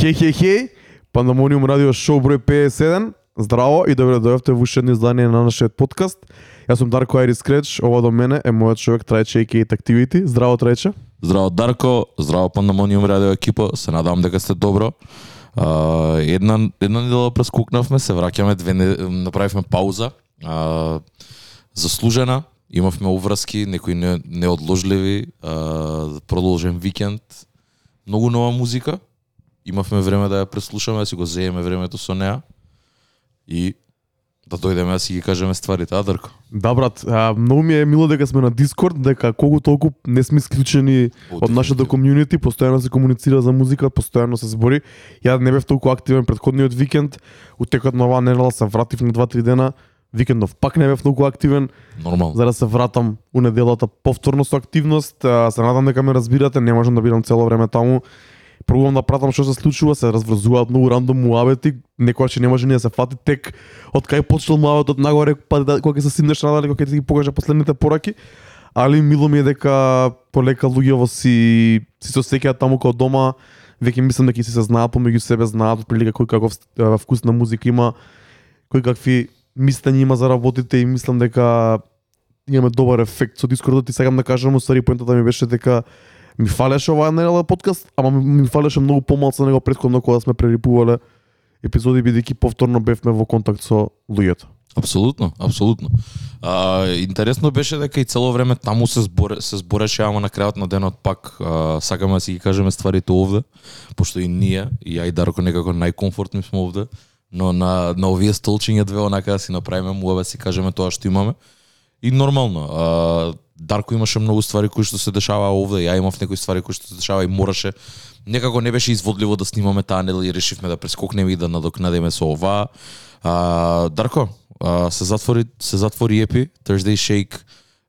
Хеј, хеј, хеј, Пандамониум радио шоу број 57. Здраво и добре да дојавте во уште едно издание на нашиот подкаст. Јас сум Дарко Айрис Креч, ова до мене е мојот човек Трајче AKA Activity. Здраво Трајче. Здраво Дарко, здраво Пандамониум радио екипа, се надавам дека сте добро. Uh, една една недела прескукнавме, се враќаме две не, направивме пауза. Uh, заслужена, имавме уврски, некои не, неодложливи, uh, продолжен викенд, многу нова музика. Имавме време да ја преслушаме, да си го зееме времето со неа. И да дојдеме да си ги кажеме стварите, а Дарко? Да, брат, а, многу ми е мило дека сме на Дискорд, дека колку толку не сме исклучени од нашето комјунити, постојано се комуницира за музика, постојано се збори. Ја не бев толку активен претходниот викенд, утекот на оваа недела се вратив на 2-3 дена, викендов пак не бев многу активен, Нормално. за да се вратам у неделата повторно со активност. А, Се надам дека ме разбирате, не можам да бидам цело време таму. Пробувам да пратам што се случува, се разврзуваат многу рандом муабети, некојаш не може ни да се фати тек од кај почнал муабетот нагоре, па да, кога ќе се симнеш надале, кога ќе ти ги покажа последните пораки. Али мило ми е дека полека луѓево си си се сеќаат таму као дома, веќе мислам дека си се знаат помеѓу себе, знаат прилика кој каков вкус на музика има, кој какви мислења има за работите и мислам дека имаме добар ефект со Дискордот да и сакам да кажам, уствари поентата ми беше дека ми фалеше оваа недела подкаст, ама ми ми фалеше многу помалку него претходно кога сме прерипувале епизоди бидејќи повторно бевме во контакт со луѓето. Апсолутно, апсолутно. А, интересно беше дека и цело време таму се зборе, се збореше, ама на крајот на денот пак а, сакаме да си ги кажеме стварите овде, пошто и ние, и ја и Дарко некако најкомфортни сме овде, но на, на овие столчиња две онака да си направиме муабе си кажеме тоа што имаме. И нормално, а, Дарко имаше многу ствари кои што се дешава овде, ја имав некои ствари кои што се дешава и мораше некако не беше изводливо да снимаме таа недела и решивме да прескокнеме и да надокнадеме со ова. А, Дарко, а, се затвори се затвори епи, Thursday Shake,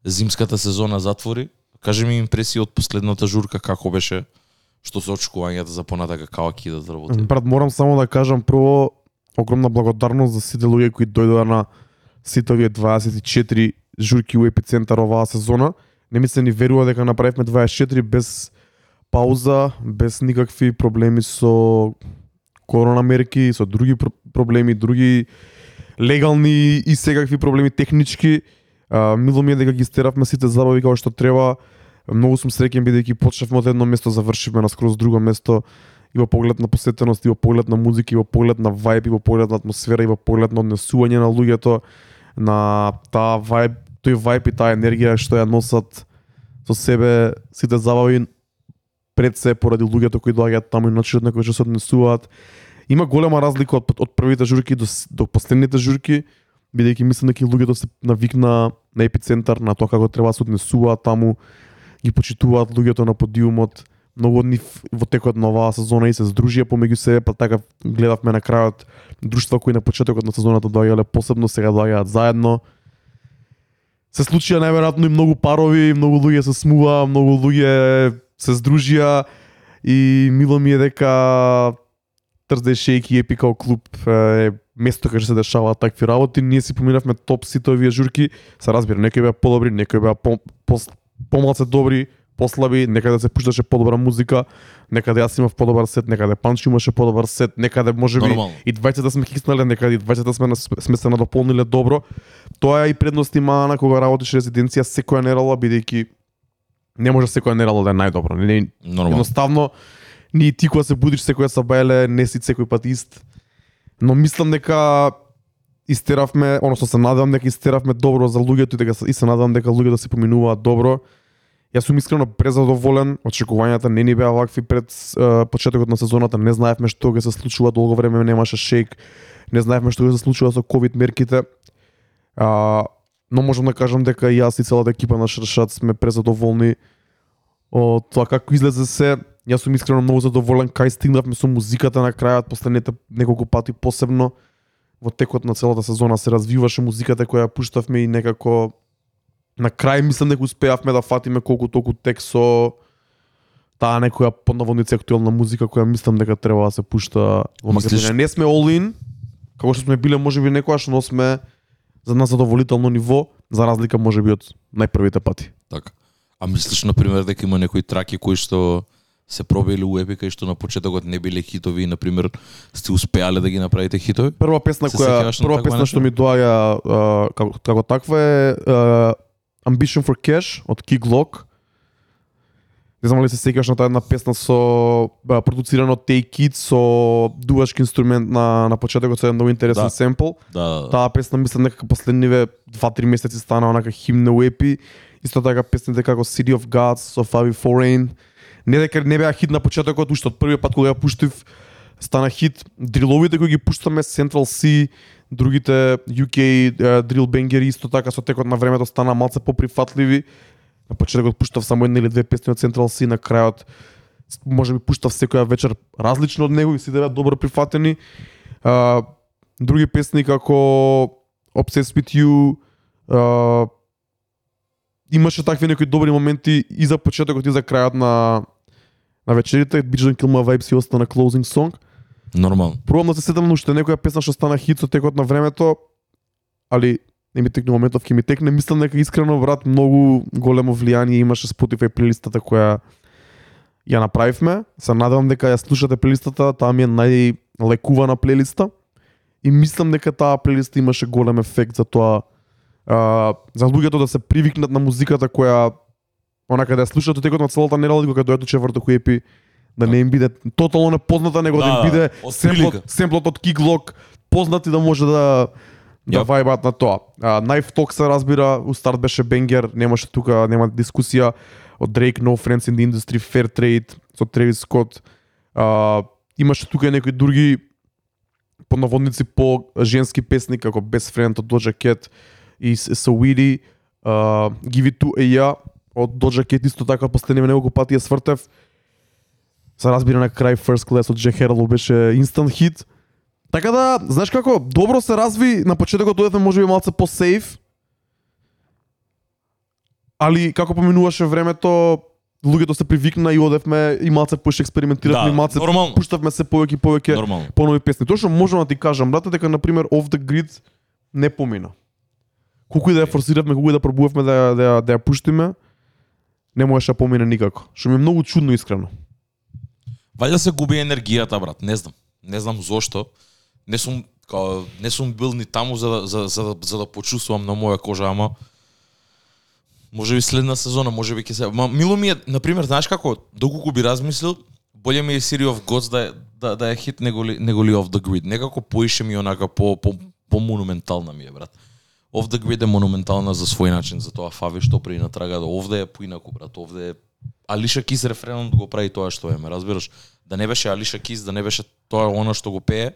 зимската сезона затвори. Кажи ми импресии од последната журка како беше, што се очекувањата за понатака како ќе да работи. Брат, морам само да кажам прво огромна благодарност за сите луѓе кои дојдоа на сите овие 24 журки у епицентар оваа сезона. Не ми се ни верува дека направивме 24 без пауза, без никакви проблеми со корона мерки, со други проблеми, други легални и секакви проблеми технички. А, мило ми е дека ги стеравме сите забави како што треба. Многу сум среќен бидејќи почнавме од едно место, завршивме на скроз друго место и во поглед на посетеност, и во поглед на музика, и во поглед на вајб, и во поглед на атмосфера, и во поглед на однесување на луѓето, на таа вајб, тој вајб и таа енергија што ја носат со себе сите забави пред се поради луѓето кои доаѓаат таму и начинот на кој што се однесуваат. Има голема разлика од, од првите журки до, до последните журки, бидејќи мислам дека луѓето се навикна на епицентар, на тоа како треба да се однесуваат таму, ги почитуваат луѓето на подиумот. Многу од нив во текот на оваа сезона и се здружија помеѓу себе, па така гледавме на крајот друштва кои на почетокот на сезоната доаѓале посебно, сега доаѓаат заедно. Се случија најверојатно и многу парови, многу луѓе се смува, многу луѓе се здружија и мило ми е дека Thursday Shake и Epical клуб е место каде се дешаваат такви работи. Ние си поминавме топ сите овие журки, се разбира, некои беа подобри, некои беа по, по, помалце добри, послаби, некаде се пушташе подобра музика, некаде јас имав подобар сет, некаде Панчо имаше подобар сет, некаде можеби Нормално. и двајцата сме киснале, некаде и двајцата сме, сме се надополниле добро. Тоа е и предност има на кога работиш резиденција секоја недела, бидејќи не може секоја недела да е најдобро. Не, Нормално. Едноставно, ни ти кога се будиш секоја сабајле, не си секој пат ист. Но мислам дека истеравме, односно се надевам дека истеравме добро за луѓето и дека и се надевам дека луѓето се поминуваат добро. Јас сум искрено презадоволен, очекувањата не ни беа вакви пред е, почетокот на сезоната, не знаевме што ќе се случува, долго време немаше шейк, не знаевме што ќе се случува со ковид мерките. А, но можам да кажам дека и јас и целата екипа на Шершат сме презадоволни од тоа како излезе се. Јас сум искрено многу задоволен кај стигнавме со музиката на крајот, последните неколку пати посебно во текот на целата сезона се развиваше музиката која ја пуштавме и некако на крај мислам дека успеавме да фатиме колку толку тек со таа некоја поднаводници актуелна музика која мислам дека треба да се пушта во Мислиш- Македонија. Не сме all in, како што сме биле можеби некојаш, но сме за нас задоволително ниво, за разлика можеби од најпрвите пати. Така. А мислиш на пример дека има некои траки кои што се пробили у епика и што на почетокот не биле хитови и на пример сте успеале да ги направите хитови? Прва песна Се која прва песна што ми доаѓа како, како таква е Ambition for Cash од Key Glock. Не знам дали се сеќаваш на таа една песна со а, продуцирана од Take It со дувачки инструмент на на почетокот со еден многу интересен Да. семпл. Да, да. Таа песна мислам дека последниве 2-3 месеци стана онака химна у епи. Исто така песните како City of Gods со Fabi Foreign. Не дека не беа хит на почетокот, уште од првиот пат кога ја пуштив стана хит. Дриловите кои ги пуштаме Central C, другите UK drill bangeri исто така со текот на времето стана малце поприфатливи. На почетокот пуштав само една или две песни од Central C, на крајот може би пуштав секоја вечер различно од него и сите беа добро прифатени. А, други песни како Obsessed with You, а, имаше такви некои добри моменти и за почетокот и за крајот на на вечерите. Bitch Don't Kill My Vibes и остана closing song. Нормално. Пробам да се сетам на уште некоја песна што стана хит со текот на времето, али не ми текне моментов, ќе ми текне. Мислам дека искрено брат многу големо влијание имаше Spotify плейлистата која ја направивме. Се надевам дека ја слушате плейлистата, таа ми е најлекувана плейлиста. И мислам дека таа плейлиста имаше голем ефект за тоа а, за луѓето да се привикнат на музиката која онака да ја слушаат текот на целата недела кога дојдат у епи да не им биде тотално непозната, него да, Да, им биде од семплот, семплот од познат и да може да да Јап. вајбат на тоа. А, Knife Talk се разбира, у старт беше бенгер, немаше тука, нема дискусија од Drake, No Friends in the Industry, Fair Trade, со Travis Scott. А, имаше тука и некои други по наводници по женски песни како Best Friend од Doja Cat и Saweetie, uh, Give It To A од Doja Cat исто така последниве неколку пати ја свртев. Се разбира на крај First Class од Harlow беше instant hit. Така да, знаеш како, добро се разви, на почетокот дојдевме можеби малце по-сейф, али како поминуваше времето, луѓето се привикна и одевме и малце поише експериментиравме, и Да, малце нормално. пуштавме се повеќе и повеќе Нормално. понови песни. Тоа што можам да ти кажам, брате, дека на пример Off the Grid не помина. Колку и да ја форсиравме, колку и да пробувавме да да да ја пуштиме, не можеше да помине никако. Што ми е многу чудно искрено. Вајда се губи енергијата, брат, не знам. Не знам зошто. Не сум као, не сум бил ни таму за да, за, за, да, за да почувствувам на моја кожа, ама може би следна сезона, може би ќе се... Ма, мило ми е, например, знаеш како, доколку би размислил, боле ми е City of Gods да, да, да е хит него ли, него ли Off the Grid. Некако поише ми онака по, по, по монументална ми е, брат. Off the Grid е монументална за свој начин, за тоа Фави што при натрага да овде е поинаку, брат, овде е Алиша Кис рефренот го прави тоа што е, ме разбираш? Да не беше Алиша Кис, да не беше тоа оно што го пее,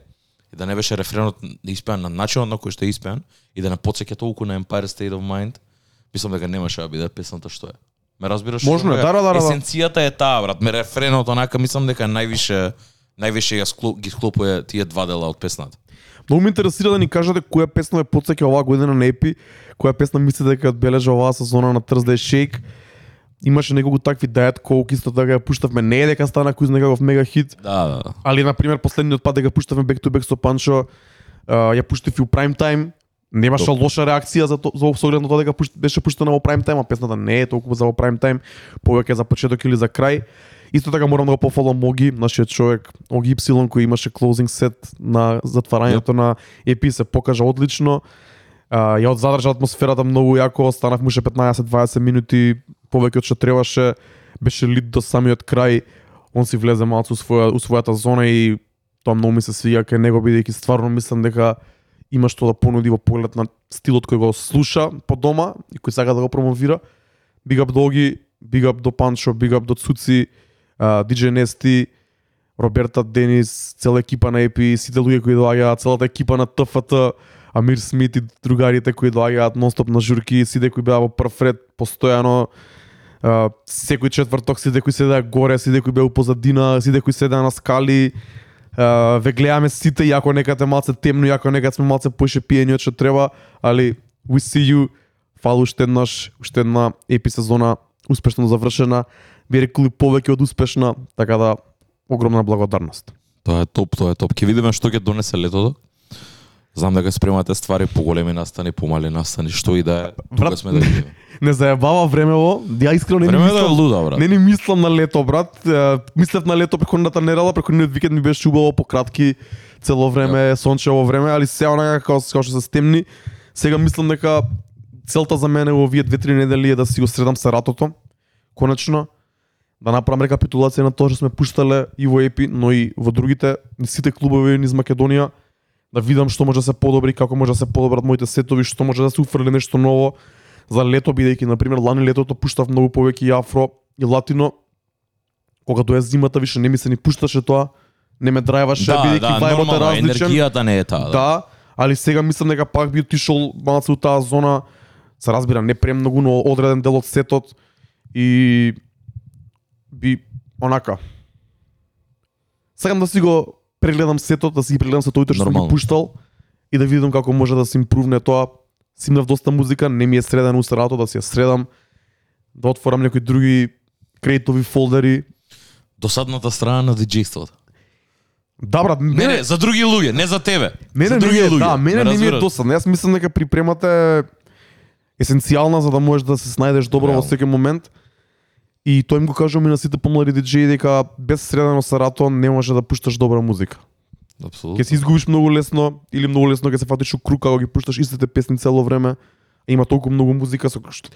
и да не беше рефренот испеан на начинот на кој што е испеан и да не потсеќа толку на Empire State of Mind, мислам дека немаше да биде песната што е. Ме разбираш? Можно е, Дека да, да, да, да. Есенцијата е таа, брат. Ме рефренот онака мислам дека највише највише ја скло, ги склопува тие два дела од песната. Многу ме интересира да ни кажете која песна е потсеќа оваа година на Епи, која песна мислите дека одбележа оваа сезона на Thursday Shake. Имаше неколку такви Diet Coke, исто така ја пуштавме, не е дека стана кој знае мега хит, Да, да, да. али на пример последниот пат дека пуштавме Back to Back со Панчо, ја пуштив и у Prime Time, немаше лоша реакција за, то, за со оглед на тоа дека пуш, беше пуштена во Prime Time, а песната не е толку за во Prime Time, повеќе за почеток или за крај. Исто така морам да го пофалам Оги, нашиот човек, Оги Ипсилон кој имаше closing set на затварањето на EP се покажа одлично. А, ја задржа атмосферата многу јако, станавме уште 15-20 минути повеќе од што требаше, беше лид до самиот крај, он си влезе малку у, своја, у својата зона и тоа многу ми се свиѓа кај него бидејќи стварно мислам дека има што да понуди во поглед на стилот кој го слуша по дома и кој сака да го промовира. Big up до big up до Панчо, big up до Цуци, DJ Нести, Роберта Денис, цела екипа на EP, сите луѓе кои доаѓаат, целата екипа на ТФТ, Амир Смит и другарите кои доаѓаат нонстоп на журки, сите кои беа во прв ред постојано, Uh, секој четврток, сите кои седеа горе, сите кои беа у позадина, сите кои седеа на скали, Uh, ве гледаме сите, јако некад е малце темно, јако некад сме малце поише пиени од што треба, али we see you, фала уште еднаш, уште една епи сезона успешно завршена, би рекли повеќе од успешна, така да огромна благодарност. Тоа е топ, тоа е топ. Ке видиме што ќе донесе летото. Знам дека спремате ствари поголеми настани, помали настани, што и да е, тука сме да видиме. Не заебава времево. Ја искрено не Време да е мислам. луда, брат. Не ни мислам на лето, брат. Мислев на лето преходната недела, преходниот викенд ми беше убаво пократки цело време, сончево време, али сега онака како, како што се стемни, сега мислам дека целта за мене во овие две-три недели е да си го средам sa ратото. Конечно, да направам рекапитулација на тоа што сме пуштале и во ЕПИ, но и во другите сите клубови низ Македонија, да видам што може да се подобри, како може да се подобрат моите сетови, што може да се уфрли нешто ново за лето бидејќи на пример лани летото пуштав многу повеќе и афро и латино. Кога дое зимата више не ми се ни пушташе тоа, не ме драйваше Да, бидејќи да, вајбот е различен. енергијата не е таа. Да, али сега мислам дека пак би отишол малку у таа зона, се разбира, не премногу, но одреден дел од сетот и би онака. Сакам да си го прегледам сетот, да си ги прегледам сетовите што сум ги пуштал и да видам како може да се импрувне тоа. Симнав доста музика, не ми е среден усрато да си ја средам, да отворам некои други кредитови фолдери. Досадната страна на диџејството. Да, брат, Не, мене, не, за други луѓе, не за тебе. Мене за не други ми е, луѓе. да, мене Ме не ми е досадно. Јас мислам дека припремата е есенцијална за да можеш да се снајдеш добро во Реално. секој момент. И тој им го кажувам и на сите помлади диџеи дека без средено сарато не може да пушташ добра музика. Апсолутно. Ќе се изгубиш многу лесно или многу лесно ќе се фатиш у круг кога ги пушташ истите песни цело време. Има толку многу музика со што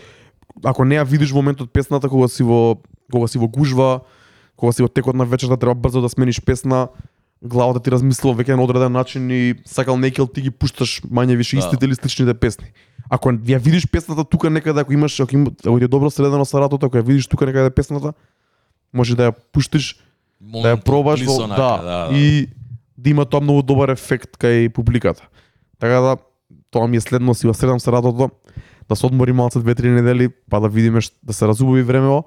ако не ја видиш во моментот песната кога си во кога си во гужва, кога си во текот на вечерта треба брзо да смениш песна, главата ти размислува веќе на одреден начин и сакал некел ти ги пушташ мање више Да. истите или сличните песни. Ако ја видиш песната тука некаде, ако имаш, ако, има, ако ти е добро средено со ратото, ако ја видиш тука некаде песната, може да ја пуштиш да ја пробаш во, онака, да, и да има тоа многу добар ефект кај публиката. Така да тоа ми е следно си средам се радото да се одмори малце две-три недели, па да видиме ш- да се разубави времево,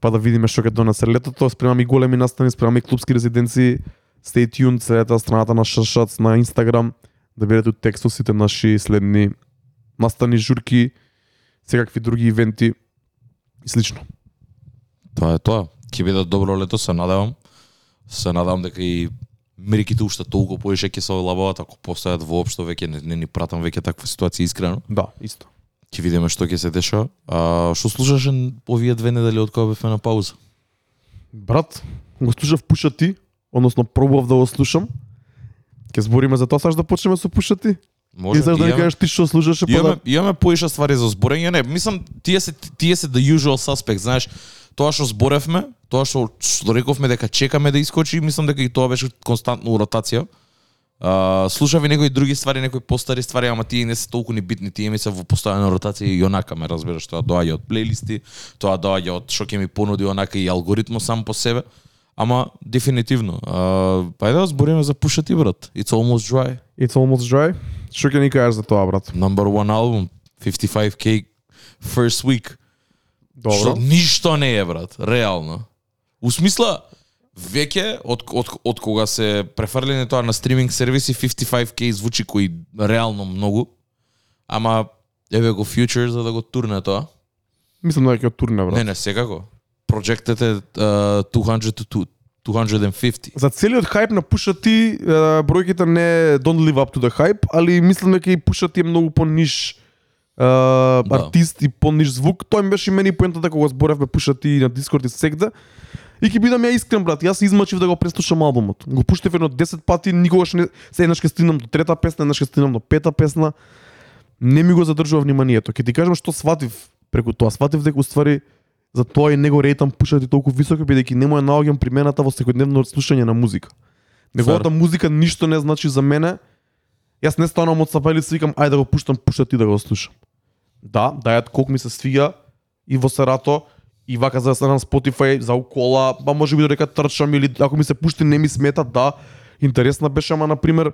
па да видиме што ќе донесе летото. Спремам и големи настани, спремам и клубски резиденции. Stay tuned, следете страната на Шашац на Инстаграм, да бидете од текст со сите наши следни настани, журки, секакви други ивенти и слично. Тоа е тоа. Ќе биде добро лето, се надевам. Се надевам дека и мериките уште толку поише ќе се олабават ако постојат воопшто веќе не, не ни пратам веќе таква ситуација искрено. Да, исто. Ќе видиме што ќе се дешава. А што слушаше овие две недели од кога бевме на пауза? Брат, го слушав Пуша ти, односно пробував да го слушам. Ке збориме за тоа, саш да почнеме со Пуша ти? Може. Саш да ни кажеш ти што слушаше, па Имаме, имаме поиша ствари за зборење, не, мислам тие се тие се the usual suspect, знаеш, тоа што зборевме, тоа што рековме дека чекаме да искочи, мислам дека и тоа беше константно у ротација. А, слушав и некои други ствари, некои постари ствари, ама тие не се толку ни битни, тие ми се во постојана ротација и онака ме разбираш, тоа доаѓа од плейлисти, тоа доаѓа од што ќе ми понуди онака и алгоритмот сам по себе. Ама дефинитивно. А, па да збориме за T, брат. It's almost dry. It's almost dry. Што ќе ни кажеш за тоа, брат? Number one album, 55k first week. Што Добро. ништо не е, брат, реално. У смисла, веќе од, од, од кога се префрлени тоа на стриминг сервиси, 55k звучи кои реално многу, ама еве го Future за да го турне тоа. Мислам дека ќе турне, брат. Не, не, секако. Projected е uh, 200 to 250. За целиот хајп на Пуша ти, е, бројките не don't live up to the hype, али мислам дека и Пуша ти е многу по-ниш uh, Да. артист и по-ниш звук. Тој ми беше и мене и поентата кога зборевме Пуша ти на Дискорд и сегде. И ќе бидам ја искрен, брат. Јас се измачив да го преслушам албумот. Го пуштев едно 10 пати, никогаш не се еднаш ќе стигнам до трета песна, еднаш ќе стигнам до пета песна. Не ми го задржува вниманието. Ќе ти кажам што сватив преку тоа. Сватив дека уствари за тоа и него рейтам пушати толку високо бидејќи не му ја наоѓам примената во секојдневно слушање на музика. Неговата музика ништо не значи за мене. Јас не станам од сапелица и викам ајде да го пуштам пушати да го слушам. Да, дајат колку ми се свига и во Сарато и вака за да Spotify за укола, ба може би додека трчам или ако ми се пушти не ми смета, да. Интересна беше, ама на пример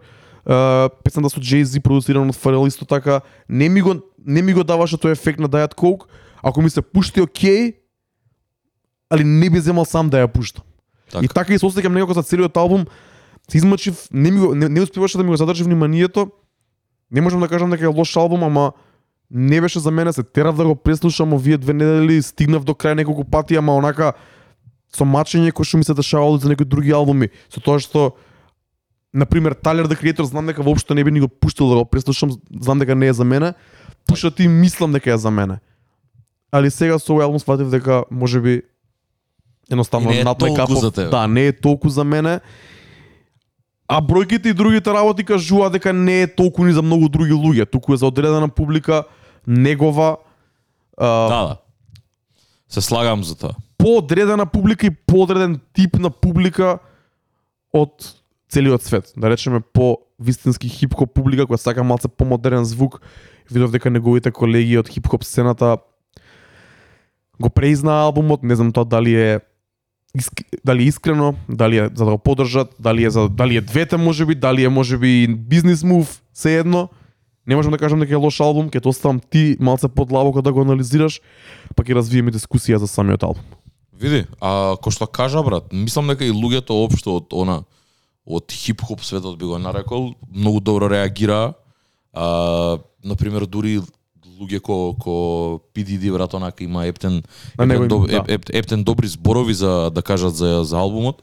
песната со Jay-Z продуцирана од Pharrell исто така не ми го не ми го даваше тој ефект на Diet Coke ако ми се пушти окей али не би земал сам да ја пуштам Така. и така и се осеќам некако за целиот албум се измачив не ми го не, не успеваше да ми го задржи вниманието не можам да кажам дека е лош албум ама не беше за мене се терав да го преслушам овие две недели стигнав до крај неколку пати ама онака со мачење кој што ми се дешавало за некои други албуми со тоа што на пример Tyler the Creator знам дека воопшто не би ни го пуштил да го преслушам, знам дека не е за мене. Пушат и мислам дека е за мене. Али сега со овој албум сватив дека можеби едноставно толку cup of- за тебе. Да, не е толку за мене. А бројките и другите работи кажуваат дека не е толку ни за многу други луѓе, туку е за одредена публика, негова, а, Да, да. Се слагам за тоа. поодредена публика и поодреден тип на публика од целиот свет. Да речеме по вистински хип-хоп публика која сака малце помодерен звук. Видов дека неговите колеги од хип-хоп сцената го преизнаа албумот, не знам тоа дали е иск, дали искрено, дали е за да го поддржат, дали е за дали е двете можеби, дали е можеби бизнис мув, се едно. Не можам да кажам дека е лош албум, ќе те оставам ти малце подлабоко да го анализираш, па ќе развиеме дискусија за самиот албум. Види, а кој што кажа брат, мислам дека и луѓето општо од она од хип-хоп светот би го нарекол, многу добро реагира, А, на пример дури луѓе ко ко PDD брат онака има ептен На него ептен, им- доб, да. еп, еп, ептен добри зборови за да кажат за за албумот.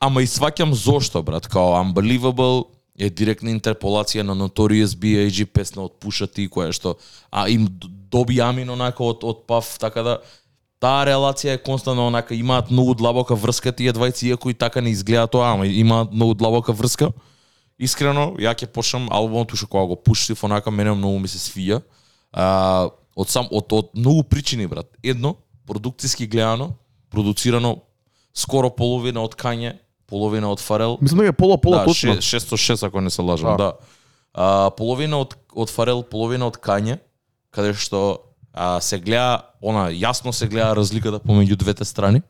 Ама и сваќам зошто брат, као Unbelievable е директна интерполација на Notorious B.I.G. песна од Pusha T која што а им доби Амин онака од од Puff така да таа релација е константно онака имаат многу длабока врска тие двајци иако и така не изгледа тоа, ама имаат многу длабока врска. Искрено, ја ќе почнам албумот уште кога го пуштив онака мене многу ми се свија. А, од сам од од многу причини брат. Едно, продукциски гледано, продуцирано скоро половина од Кање, половина од Фарел. Мислам дека е пола пола да, точно. ше- 606 ако не се лажам, Да. да. А, половина од од Фарел, половина од Кање, каде што а, се гледа, она јасно се гледа разликата помеѓу двете страни.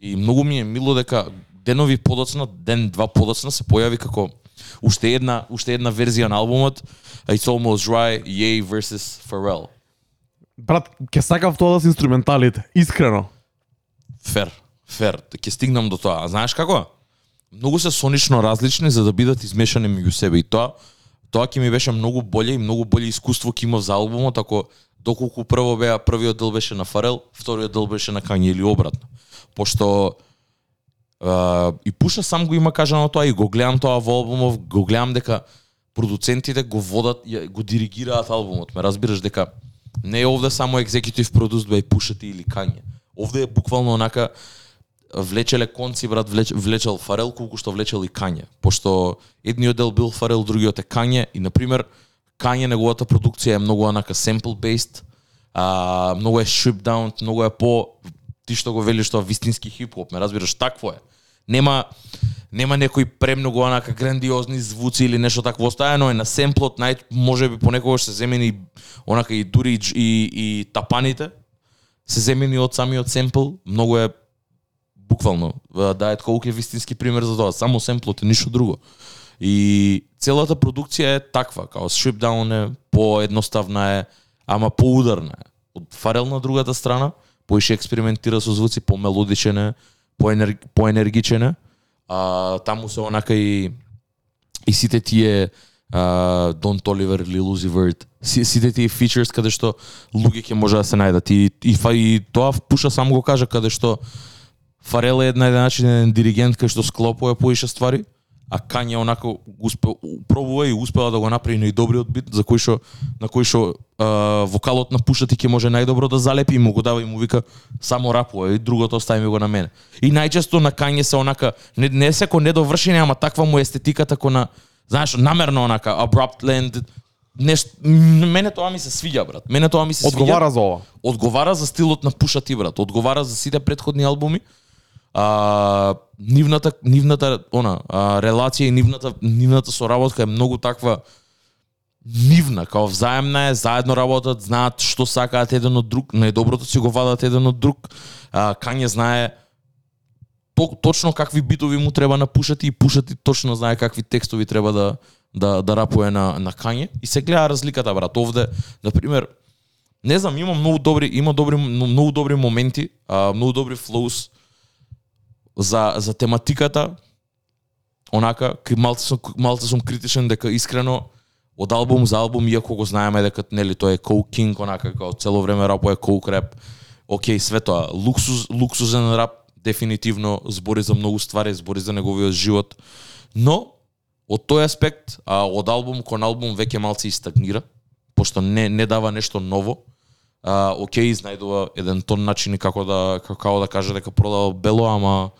И многу ми е мило дека денови подоцна, ден два подоцна се појави како уште една уште една верзија на албумот It's Almost Dry, Ye versus Pharrell. Брат, ќе сакав тоа да се инструменталите, искрено. Фер, фер, ќе стигнам до тоа. А знаеш како? Многу се сонично различни за да бидат измешани меѓу себе и тоа тоа ќе ми беше многу боле и многу боле искуство ќе имав за албумот ако доколку прво беа првиот дел беше на Фарел, вториот дел беше на Кање или обратно. Пошто и Пуша сам го има кажано тоа и го гледам тоа во албумов, го гледам дека продуцентите го водат, го диригираат албумот. Ме разбираш дека не е овде само екзекутив продус бе пушати или Кање. Овде е буквално онака влечеле конци брат влеч, влечел Фарел колку што влечел и Кање. Пошто едниот дел бил Фарел, другиот е Кање и на пример Кање неговата продукција е многу онака sample based, а, многу е stripped down, многу е по ти што го велиш тоа вистински хип-хоп, ме разбираш, такво е. Нема нема некои премногу онака грандиозни звуци или нешто такво оставено е на семплот, нај можеби понекогаш се земени онака и дури и, и, и тапаните се земени од самиот семпл, многу е буквално да е колку е вистински пример за тоа, само семплот е ништо друго. И целата продукција е таква, као strip down е, поедноставна е, ама поударна е. Од Фарел на другата страна, поише експериментира со звуци, помелодичен е, поенер, поенергичен е. А, таму се онака и и сите тие а, Don Толивер, Lil Uzi Vert, сите тие features каде што луѓе ќе може да се најдат и, и, и тоа пуша само го кажа каде што Фарел е една еден начин еден диригент кај што склопува поише ствари, а Кање онака успе, пробува и успела да го направи најдобриот бит за кој што на кој што а, вокалот на Пушати ќе може најдобро да залепи и му го дава и му вика само рапува и другото остави ми го на мене. И најчесто на Кање се онака не, не се ко недовршење, ама таква му естетиката ко на знаеш намерно онака abrupt land нешто мене тоа ми се свиѓа брат. Мене тоа ми се свиѓа Одговара за ова. одговара за стилот на Пуша Ти брат, одговара за сите претходни албуми. А, нивната нивната она а, релација и нивната нивната соработка е многу таква нивна, као взаемна е, заедно работат, знаат што сакаат еден од друг, најдоброто си го вадат еден од друг. А, Кање знае то, точно какви битови му треба на пушати и пушати точно знае какви текстови треба да да да рапуе на на Кање и се гледа разликата брат. Овде на пример не знам, има многу добри има добри многу добри моменти, а, многу добри флоус за за тематиката. Онака, малце сум малце сум критичен дека искрено од албум за албум, иако го знаеме дека нели тоа е Coke King, онака како цело време рапува Coke рап. Океј, све тоа, луксуз, луксузен рап, дефинитивно збори за многу ствари, збори за неговиот живот, Но од тој аспект, а, од албум кон албум веќе малце и стагнира, пошто не не дава нешто ново. А, окей, изнајдува еден тон начини како да како да каже дека продава бело, ама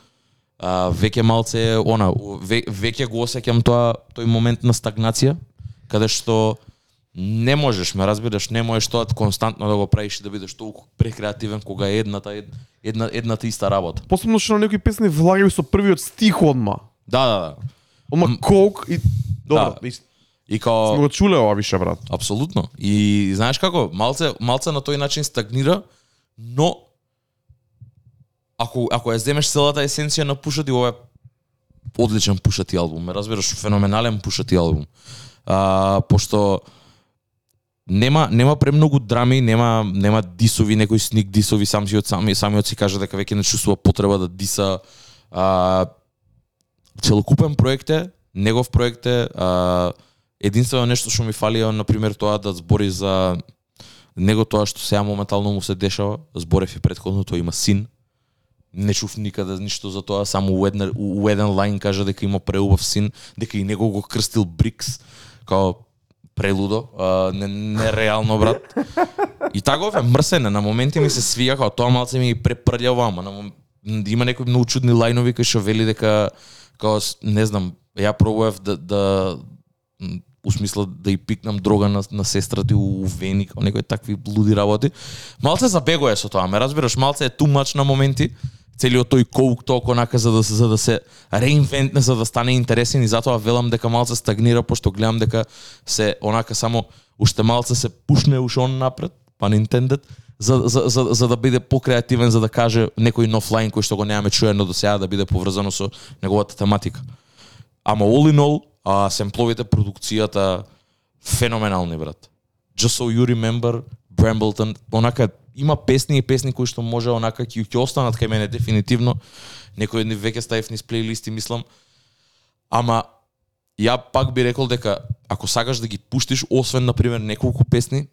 а, веќе малце она, ве, веќе го осеќам тоа тој момент на стагнација, каде што не можеш, ме разбираш, не можеш тоа константно да го правиш и да бидеш толку прекреативен кога е едната ед- една едната иста работа. Посебно што на некои песни влагају со првиот стих одма. Да, да, да. Одма колк и добро, Да. и И као сме го чуле ова више брат. Апсолутно. И знаеш како, малце малце на тој начин стагнира, но ако ако ја земеш целата есенција на Пушати, ова е одличен Пушати албум, ме разбираш, феноменален Пушати албум. А, пошто нема нема премногу драми, нема нема дисови, некои сник дисови сам си од сами самиот си кажа дека веќе не чувствува потреба да диса. А, целокупен проект е, негов проект е, а, единствено нешто што ми фали е на пример тоа да збори за него тоа што сега моментално му се дешава, зборев и предходно, тој има син. Не чув никаде ништо за тоа, само у, една, у, еден лайн кажа дека има преубав син, дека и него го крстил Брикс, као прелудо, а, не, нереално брат. И таков е мрсене, на моменти ми се свија као тоа малце ми ги препрљава, ама на има некои многу чудни лајнови кои што вели дека као не знам, ја пробував да да усмисла да и пикнам дрога на, на сестрата у, у вени, као некои такви блуди работи. Малце забегоја со тоа, ме разбираш, малце е too much на моменти, целиот тој коук толку онака за да се за да се реинвентне за да стане интересен и затоа велам дека малце стагнира пошто гледам дека се онака само уште малце се пушне уште он напред, па Nintendo, за, за, за, за да биде покреативен, за да каже некој нов лайн кој што го немаме чуено до сега да биде поврзано со неговата тематика. Ама all in all, а, семпловите, продукцијата, феноменални, брат. Just so you remember, Brambleton, онака има песни и песни кои што може онака ќе ќе останат кај мене дефинитивно. Некои од нив веќе ставив низ плейлисти, мислам. Ама ја пак би рекол дека ако сакаш да ги пуштиш освен на пример неколку песни,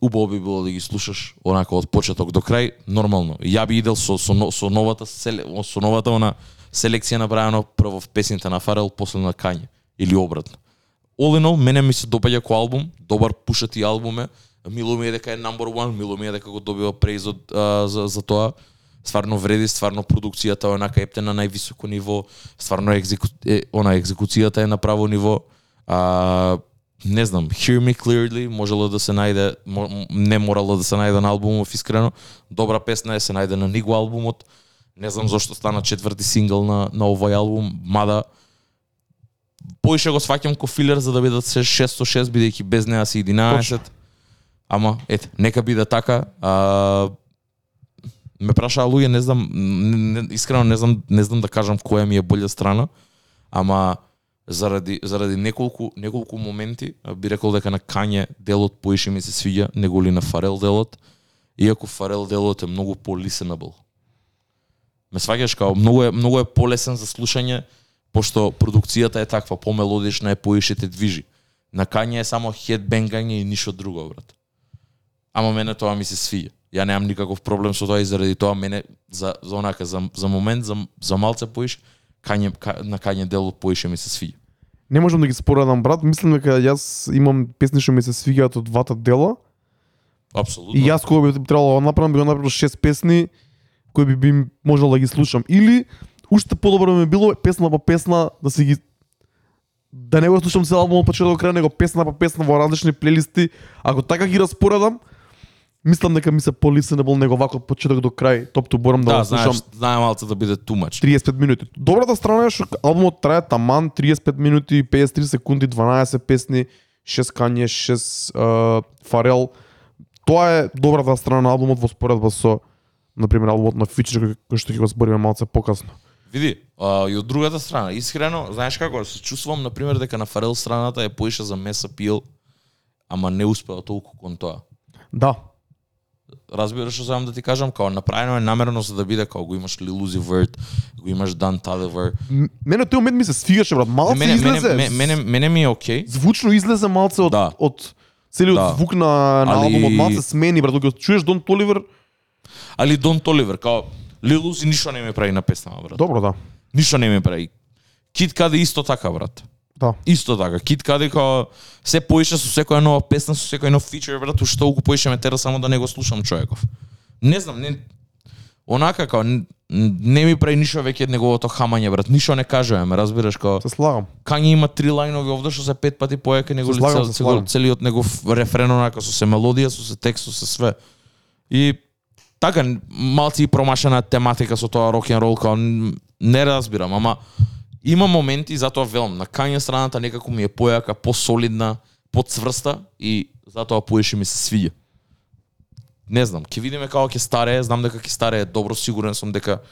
убаво би било да ги слушаш онака од почеток до крај, нормално. Ја би идел со со, со новата со новата она селекција направено прво в песните на Фарел, после на Кање или обратно. All in all, мене ми се допаѓа кој албум, добар пушати албум е. Мило ми е дека е number one, мило ми е дека го добива прейз од, а, за, за тоа. Стварно вреди, стварно продукцијата е онака епте на највисоко ниво, стварно екзеку... е, она екзекуцијата е на право ниво. А, не знам, Hear Me Clearly можело да се најде, не морало да се најде на албумов искрено. Добра песна е, се најде на Ниго албумот. Не знам зошто стана четврти сингл на, на овој албум, мада поише го сваќам ко филер за да бидат се 606 бидејќи без неа се 11. Ама ете, нека биде така. А, ме прашаа луѓе, не знам, не, не, искрено не знам, не знам да кажам која ми е болја страна, ама заради заради неколку неколку моменти би рекол дека на Кање делот поише ми се свиѓа него ли на Фарел делот, иако Фарел делот е многу по-listenable. Ме сваѓаш као многу е многу е полесен за слушање пошто продукцијата е таква, помелодична е, поише те движи. На Кање е само хедбенгање и ништо друго, брат. Ама мене тоа ми се свиѓа. Ја немам никаков проблем со тоа и заради тоа мене за за онака за, за момент за за малце поише Кање ка, на Кање делот поише ми се свиѓа. Не можам да ги споредам брат, мислам дека јас имам песни што ми се свиѓаат од двата дела. Апсолутно. И јас кога би требало да направам, би го направил шест песни кои би би можел да ги слушам. Или уште подобро ми било песна по песна да си ги да не го слушам цел албум од почеток до крај, него песна по песна во различни плейлисти. Ако така ги распоредам, мислам дека ми се по-listenable него вако од почеток до крај. Топ ту борам да, да, го знаеш, слушам знае малце да биде too much. 35 минути. Добрата страна е што албумот трае таман 35 минути, 53 секунди, 12 песни, 6 Кање, 6 uh, Фарел. Тоа е добрата страна на албумот во споредба со на пример албумот на кој- кој што ќе го збориме малце покасно. Види, а, и од другата страна, искрено, знаеш како, се чувствувам, на пример, дека на Фарел страната е поише за Меса Пил, ама не успеа толку кон тоа. Да, Разбираш што сакам да ти кажам, као направено е намерено за да биде као го имаш Lil Uzi Vert, го имаш Dan Toliver. Мене тој момент ми се свигаше брат, малце Мене, излезе. мене, мене, мене ми е окей. звучно излезе малце од Да. од целиот Да. звук на, на Али- албумот, малце смени брат, кога чуеш Дон Толивер, Али Don Toliver, као Lil Uzi ништо не ми прави на песнава, брат. добро да. Ништо не ми прави. Кид Кади исто така, брат. Да. Исто така. Кид Кади као се поише со секоја нова песна, со секој нов фичер, брат, што го поише ме тера само да не го слушам човеков. Не знам, не онака као не ми прави ништо веќе од неговото хамање, брат. Ништо не кажува, ме разбираш као Се слагам. Кање има три лајнови овде што се пет пати поеќе него Се слагам, цел, се цел, слагам. целиот негов рефрен онака со се мелодија, со се текст, со се све. И така малци промашена тематика со тоа рок н рол као не разбирам, ама има моменти затоа велам на Кање страната некако ми е појака, посолидна, поцврста и затоа поише ми се свиѓа. Не знам, ќе видиме како ќе старее, знам дека ќе старее добро, сигурен сум дека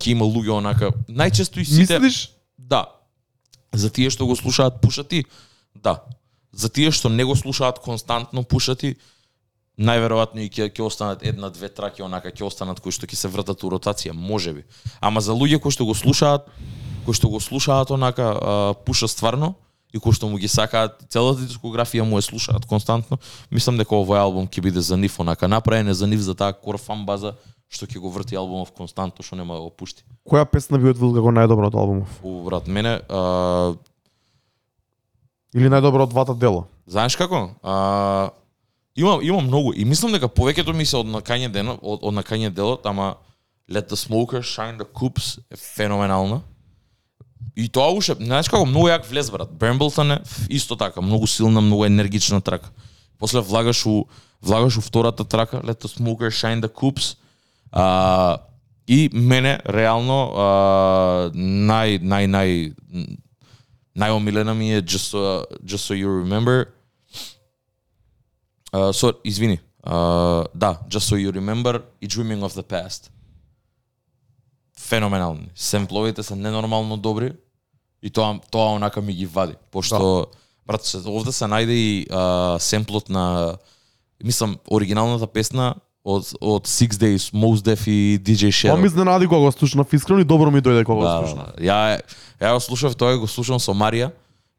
ќе има луѓе онака. Најчесто и сите Мислиш? Да. За тие што го слушаат пушати, да. За тие што не го слушаат константно пушати, најверојатно и ќе ќе останат една две траки онака ќе останат кои што ќе се вртат у ротација, можеби. Ама за луѓе кои што го слушаат, кои што го слушаат онака а, пуша стварно и кои што му ги сакаат целата дискографија му е слушаат константно, мислам дека овој албум ќе биде за нив онака направен е за нив за таа кор фан база што ќе го врти албумов константно што нема да го пушти. Која песна би одвил како најдобра од албумов? У брат, мене а, Или најдобра од двата дела? Знаеш како? А, има има многу и мислам дека повеќето ми се од накање дено, од, од накање делот, ама Let the Smoker Shine the Coops е феноменална. И тоа уште, знаеш како, многу јак влез брат. Бремблтон е исто така, многу силна, многу енергична трака. После влагаш у влагаш у втората трака, Let the Smoker Shine the Coops. А, и мене реално а, нај нај нај најомилена ми е Just so, Just so you remember. Uh, so, извини. Uh, да, Just so you remember и Dreaming of the past. Феноменални. Семпловите се ненормално добри и тоа тоа онака ми ги вади, пошто брат се овде се најде и uh, семплот на мислам оригиналната песна од од Six Days, Mos Def и DJ Shadow. Тоа ми изненади кога го слушнав искрено и добро ми дојде кога Да, го да, слушнав. да. Ја ја го слушав тоа, го слушам со Марија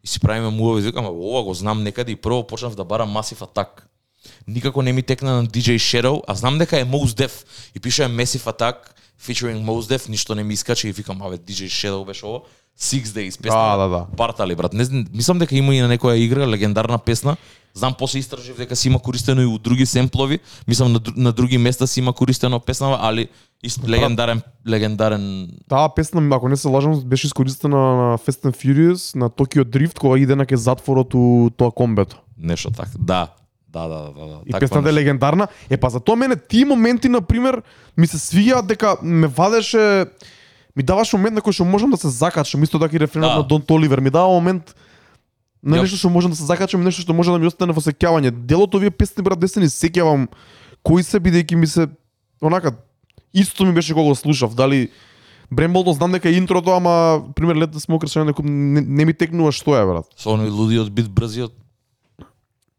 и си правиме муави, викам, «А, ова го знам некаде и прво почнав да барам Massive Attack. Никако не ми текна на DJ Shadow, а знам дека е Mos Def и пише Massive Attack featuring Mos Def, ништо не ми искача и викам, аве DJ Shadow беше ова. Six Days песна. Да, да, да. Бартали брат. Не знам, мислам дека има и на некоја игра легендарна песна. Знам после истражив дека си има користено и у други семплови. Мислам на, на други места си има користено песнава, али ист, легендарен легендарен Таа песна, ако не се лажам, беше искористена на Fast and Furious, на Tokyo Drift, кога иде на ке затворот у тоа комбето. Нешто така. Да. Да, да, да, да. И Таква песната е легендарна. Е, па за тоа мене тие моменти, на пример, ми се свија дека ме вадеше ми даваш момент на кој што можам да се закачам, исто така и рефренот Да. на Дон Толивер ми дава момент на нешто што можам да се закачам, и нешто што може да ми остане во сеќавање. Делот овие песни брат десни сеќавам кои се бидејќи ми се онака исто ми беше кога го слушав, дали Бремболто знам дека е интрото, ама пример Лет да се некој не, не ми текнува што е брат. Со оној лудиот бит брзиот.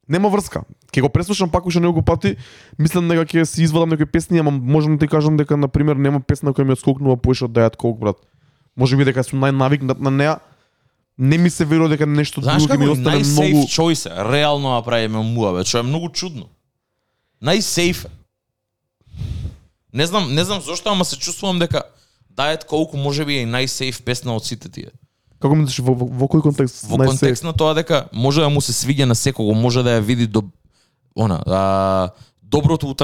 Нема врска. Ке го преслушам пак уште неколку пати, мислам дека ќе си извадам некои песни, ама можам да ти кажам дека на пример нема песна која ми отскокнува поише од Дајат Колк брат. Може би дека сум најнавикнат на неа. Не ми се верува дека нешто Знаеш друго ми остане најсейф многу choice е, реално направиме муаве, што е многу чудно. Најсейф е. Не знам, не знам зошто, ама се чувствувам дека Дајат колку може би е најсейф песна од сите тие. Како мислиш во, во, во кој контекст? Во контекст на тоа дека може да му се свиѓа на секого, може да ја види до она, а, доброто од,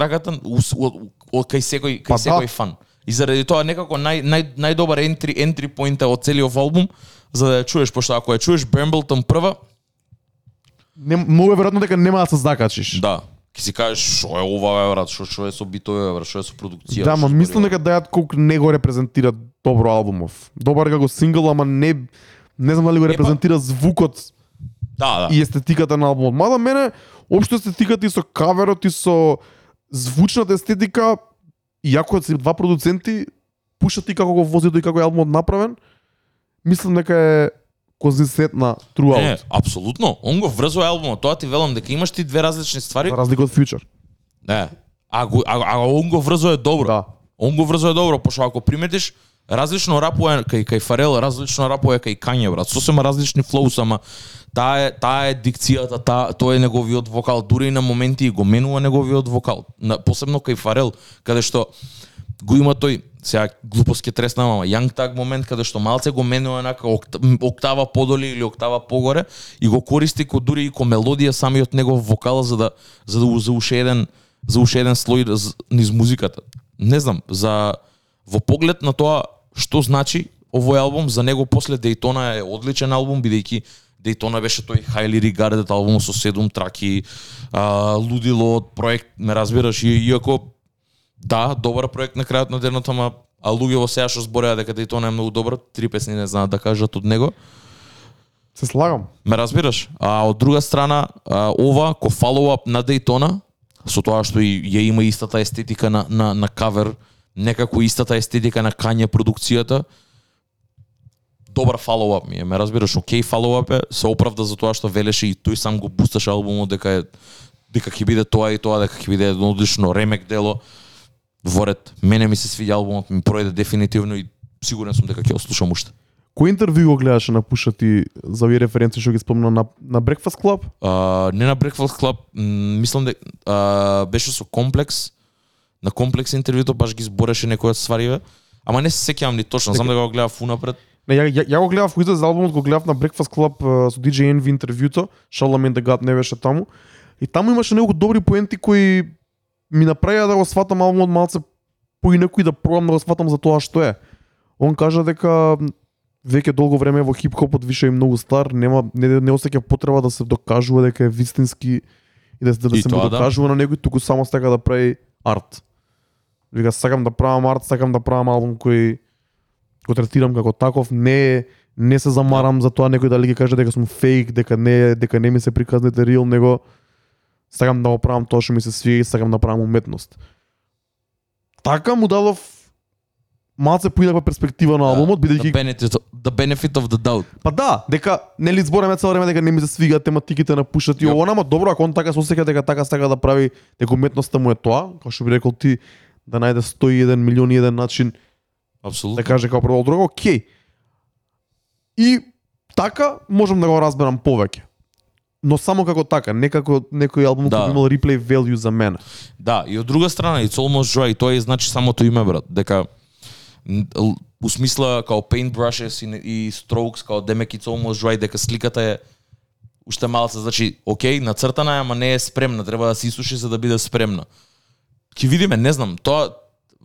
од кај секој кај Па да. секој фан. И заради тоа некако нај нај најдобар ентри ентри поинт од целиот албум за да ја чуеш, пошто ако ја чуеш Бремблтон прва, Не, многу е веројатно дека нема да се закачиш. да, ќе си кажеш што е ова брат, што што е со битови брат, што е со продукција. Да, што мислам дека Дајат Колк не го репрезентира добро албумов. Добар како сингл, ама не не знам дали го па- репрезентира звукот Да, да. и естетиката на албумот. Мада мене општо естетиката и со каверот и со звучната естетика, иако се два продуценти, пушат и како го вози и како е албумот направен, мислам дека е конзистентна Не, throughout. апсолутно. Он го врзува албумот. Тоа ти велам дека имаш ти две различни ствари. За разлика од Future. Не. А, го, а, а он го врзува добро. Да. Он го врзува добро, пошто ако приметиш, различно рапува кај кај Фарел, различно рапува кај Кање, брат. Сосема различни флоус, ама таа е таа е дикцијата, таа тоа е неговиот вокал, дури и на моменти го менува неговиот вокал. На, посебно кај Фарел, каде што го има тој сега глупост ќе тресна мама Јанг Таг момент каде што малце го менува онака октава подоли или октава погоре и го користи ко дури и ко мелодија самиот негов вокал за да за да за уште еден за уште еден слој низ музиката. Не знам, за во поглед на тоа што значи овој албум за него после Дейтона е одличен албум бидејќи Дейтона беше тој highly regarded албум со седум траки, а, лудило од проект, ме разбираш, и, иако да, добар проект на крајот на денот, ама а луѓето сега што збореа дека Дейтона е многу добар, три песни не знаат да кажат од него. Се слагам. Ме разбираш? А од друга страна, а, ова ко фоллоуап на Дейтона, со тоа што и ја има истата естетика на на на кавер, некако истата естетика на Кање продукцијата. Добар фоллоуап ми е, ме разбираш, окей фоллоуап е, се оправда за тоа што велеше и тој сам го бусташе албумот дека е дека ќе биде тоа и тоа, дека ќе биде едно одлично ремек дело. Воред, мене ми се свиѓа албумот, ми пројде дефинитивно и сигурен сум дека ќе го слушам уште. Кој интервју го гледаше на Пуша ти за овие референции што ги спомна на, на Breakfast Club? А, не на Breakfast Club, мислам дека беше со Комплекс. На Комплекс интервјуто баш ги збореше некои од ствариве. Ама не се сеќавам ни точно, знам дека го гледав унапред. Не, ја, ја, ја го гледав кој за албумот, го гледав на Breakfast Club со DJ Envy интервјуто, Charlamagne the God не беше таму. И таму имаше неколку добри поенти кои ми направија да го сватам албумот малце поинаку и да пробам да го сватам за тоа што е. Он кажа дека веќе долго време во хип-хопот више и многу стар, нема не, не осеќа потреба да се докажува дека е вистински и да, да, да се му тоа, да. докажува на некој, туку само сака да прави арт. Вика, сакам да правам арт, сакам да правам албум кој го третирам како таков, не не се замарам за тоа некој дали ќе каже дека сум фейк, дека не дека не ми се приказните реал, него сакам да го правам тоа што ми се свија и сакам да правам уметност. Така му дадов малце поинаква перспектива на албумот, бидејќи the benefit, the benefit of the doubt. Па да, дека нели збореме цело време дека не ми се свига тематиките на пушат и Јоп. ово, ама добро ако он така се осеќа дека така сака да прави дека уметноста му е тоа, како што би рекол ти да најде 101 милион и еден начин Апсолутно. да каже како продол друго, окей. И така можам да го разберам повеќе. Но само како така, не како некој албум Да. кој имал replay value за мене. Да, и од друга страна, It's Almost Dry, тоа е значи самото име, брат. Дека у смисла као paintbrushes и, и strokes, као демек It's Almost Dry, дека сликата е уште малце, значи, окей, нацртана е, ама не е спремна, треба да се исуши за да биде спремна. Ќе видиме, не знам, тоа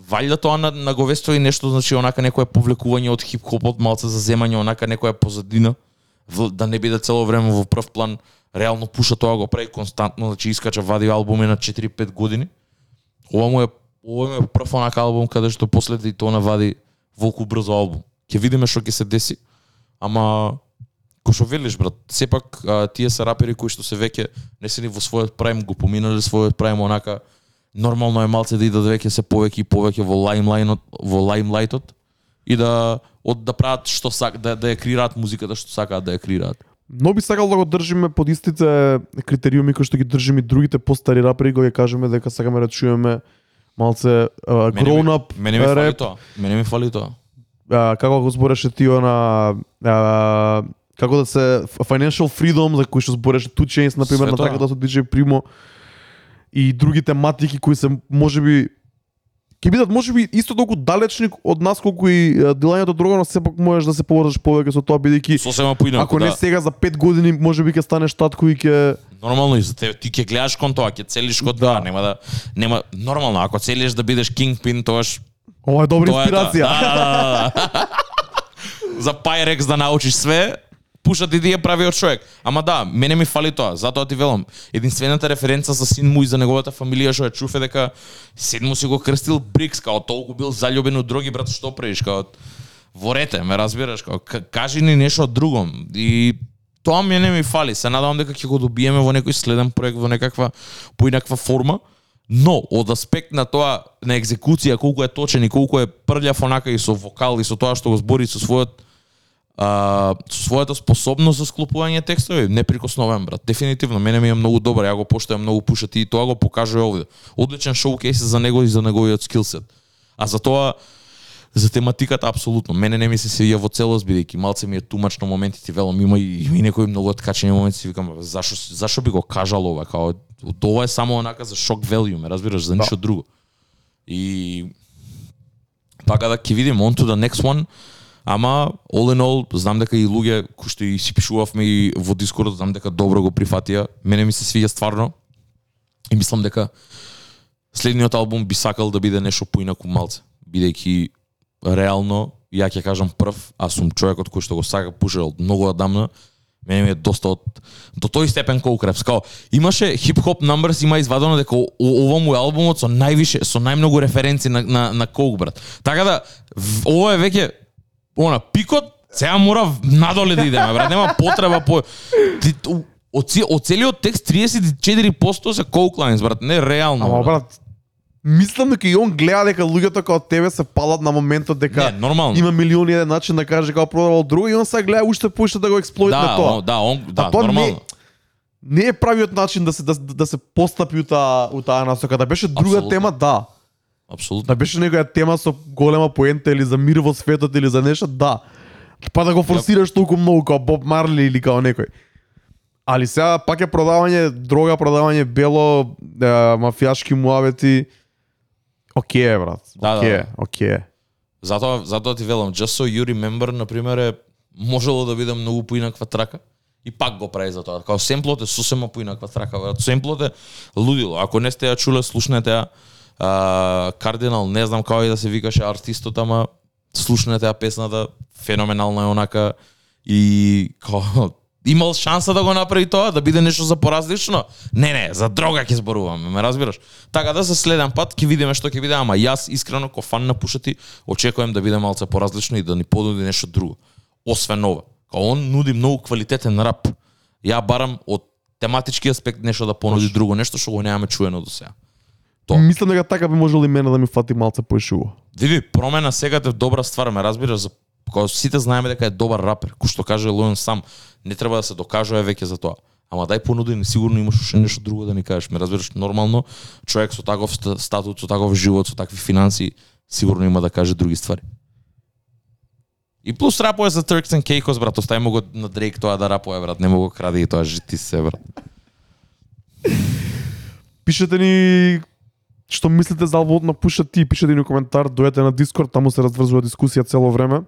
валјда тоа на, наговестува и нешто, значи онака некое повлекување од хип-хопот, малце заземање, онака некоја позадина, в- да не биде цело време во прв план, реално пуша тоа го прави константно, значи искача вади албуми на 4-5 години. Ова му е ова му е прв онака албум каде што после тоа вади волку брзо албум. Ќе видиме што ќе се деси. Ама кој што велиш брат, сепак а, тие се рапери кои што се веќе не се ни во својот прайм го поминале својот прайм онака нормално е малце да идат веќе се повеќе и повеќе во лаймлајнот во лаймлајтот и да од да прават што сак да да ја креираат музиката што сакаат да ја креираат. Но би сакал да го држиме под истите критериуми кои што ги држиме другите постари рапери, го ќе кажеме дека сакаме да чуеме малце uh, ми- grown up Мене ми фали реп, тоа. Мене ми фали тоа. а, како го збореше ти на а, како да се financial freedom за кој што збореше Two Chainz на пример на така да со DJ Primo и други тематики кои се можеби ќе бидат можеби исто толку далечни од нас колку и делањето друго, но сепак можеш да се поврзаш повеќе со тоа бидејќи Сосема поинаку, ако не да. сега за 5 години можеби ќе станеш татко и ќе Нормално и за тебе ти ќе гледаш кон тоа, ќе целиш кон Да. тоа, нема да нема нормално ако целиш да бидеш Kingpin, тоаш ова е добра тоа е тоа. инспирација. Да, да, да, да. за Pyrex да научиш све, пуша да ти ти е правиот човек. Ама да, мене ми фали тоа, затоа ти велам. Единствената референца за син му и за неговата фамилија што ја чув е дека син му си го крстил Брикс, као толку бил заљубен од други брат, што правиш, као ворете, ме разбираш, као кажи ни нешто друго. И тоа ми не ми фали. Се надавам дека ќе го добиеме во некој следен проект, во некаква поинаква форма. Но, од аспект на тоа, на екзекуција, колку е точен и колку е прљав онака и со вокал и со тоа што го збори со својот а, со својата способност за склопување текстови, неприкосновен брат. Дефинитивно, мене ми е многу добар, ја го поштојам многу пушати и тоа го покажува овде. Одличен шоукейс за него и за неговиот скилсет. А за тоа за тематиката апсолутно. Мене не ми се свија во целост бидејќи малце ми е тумачно моменти ти велам има и, и некои многу откачени моменти си викам "Бе, зашо зашо би го кажал ова као ова е само онака за шок value, ме разбираш, за ништо друго. И Така да ќе видим on to the next one. Ама all in all знам дека и луѓе кои што и си пишувавме и во Дискорд знам дека добро го прифатија. Мене ми се свиѓа стварно. И мислам дека следниот албум би сакал да биде нешто поинаку малце, бидејќи реално ја ќе кажам прв, аз сум човекот кој што го сака пушел од многу одамна, мене ми е доста од до тој степен Cold Крепс. Као имаше хип-хоп numbers има извадено дека о- ова му е албумот со највише со најмногу референци на на на Coke брат. Така да в- ова е веќе она пикот сега мора надоле да идеме брат, нема потреба по ти, од, од целиот текст 34% се lines брат, не реално. Ама брат, мислам дека и он гледа дека луѓето како тебе се палат на моментот дека не, нормално. има милиони еден начин да каже како продавал друго и он сега гледа уште поише да го експлоит да, на тоа. он, да, он, да, тоа нормално. не, не е правиот начин да се да, да се постапи у таа у таа насока. Да беше друга Апсолутно. тема, да. Апсолутно. Да беше некоја тема со голема поента или за мир во светот или за нешто, да. Па да го форсираш толку многу како Боб Марли или како некој. Али сега пак е продавање дрога, продавање бело, е, мафијашки муавети. Океј, е, брат. Да, да, Океј, да. е, океј. Затоа затоа ти велам, just so you remember на пример е можело да биде многу поинаква трака и пак го прави за тоа. Као семплот е сосема поинаква трака, брат. Семплот е лудило. Ако не сте ја чуле, слушнете ја. А, Кардинал, не знам како и да се викаше артистот, ама слушнете ја песната, феноменална е онака и као имал шанса да го направи тоа, да биде нешто за поразлично? Не, не, за дрога ќе зборуваме, ме разбираш? Така да за следен пат ќе видиме што ќе биде, ама јас искрено ко фан на пушати очекувам да биде малце поразлично и да ни понуди нешто друго. Освен ова. Као он нуди многу квалитетен рап. Ја барам од тематички аспект нешто да понуди друго, нешто што го немаме чуено до сега. Тоа. Мислам дека така би можело и мене да ми фати малце поишуго. Види, промена сега е добра ствар, ме разбираш, за кога сите знаеме дека е добар рапер, кој што каже Лојон сам, не треба да се докажува веќе за тоа. Ама дај понуди ни сигурно имаш уште нешто друго да ни кажеш. Ме разбираш, нормално човек со таков ста- статут, со таков живот, со такви финанси, сигурно има да каже други ствари. И плюс рапува за Turks and Caicos, брат, остави му го на Дрейк тоа да рапува, брат, не му го кради и тоа жити се, брат. Пишете ни што мислите за албумот на Пуша Ти, пишете ни коментар, дојдете на Дискорд, таму се разврзува дискусија цело време.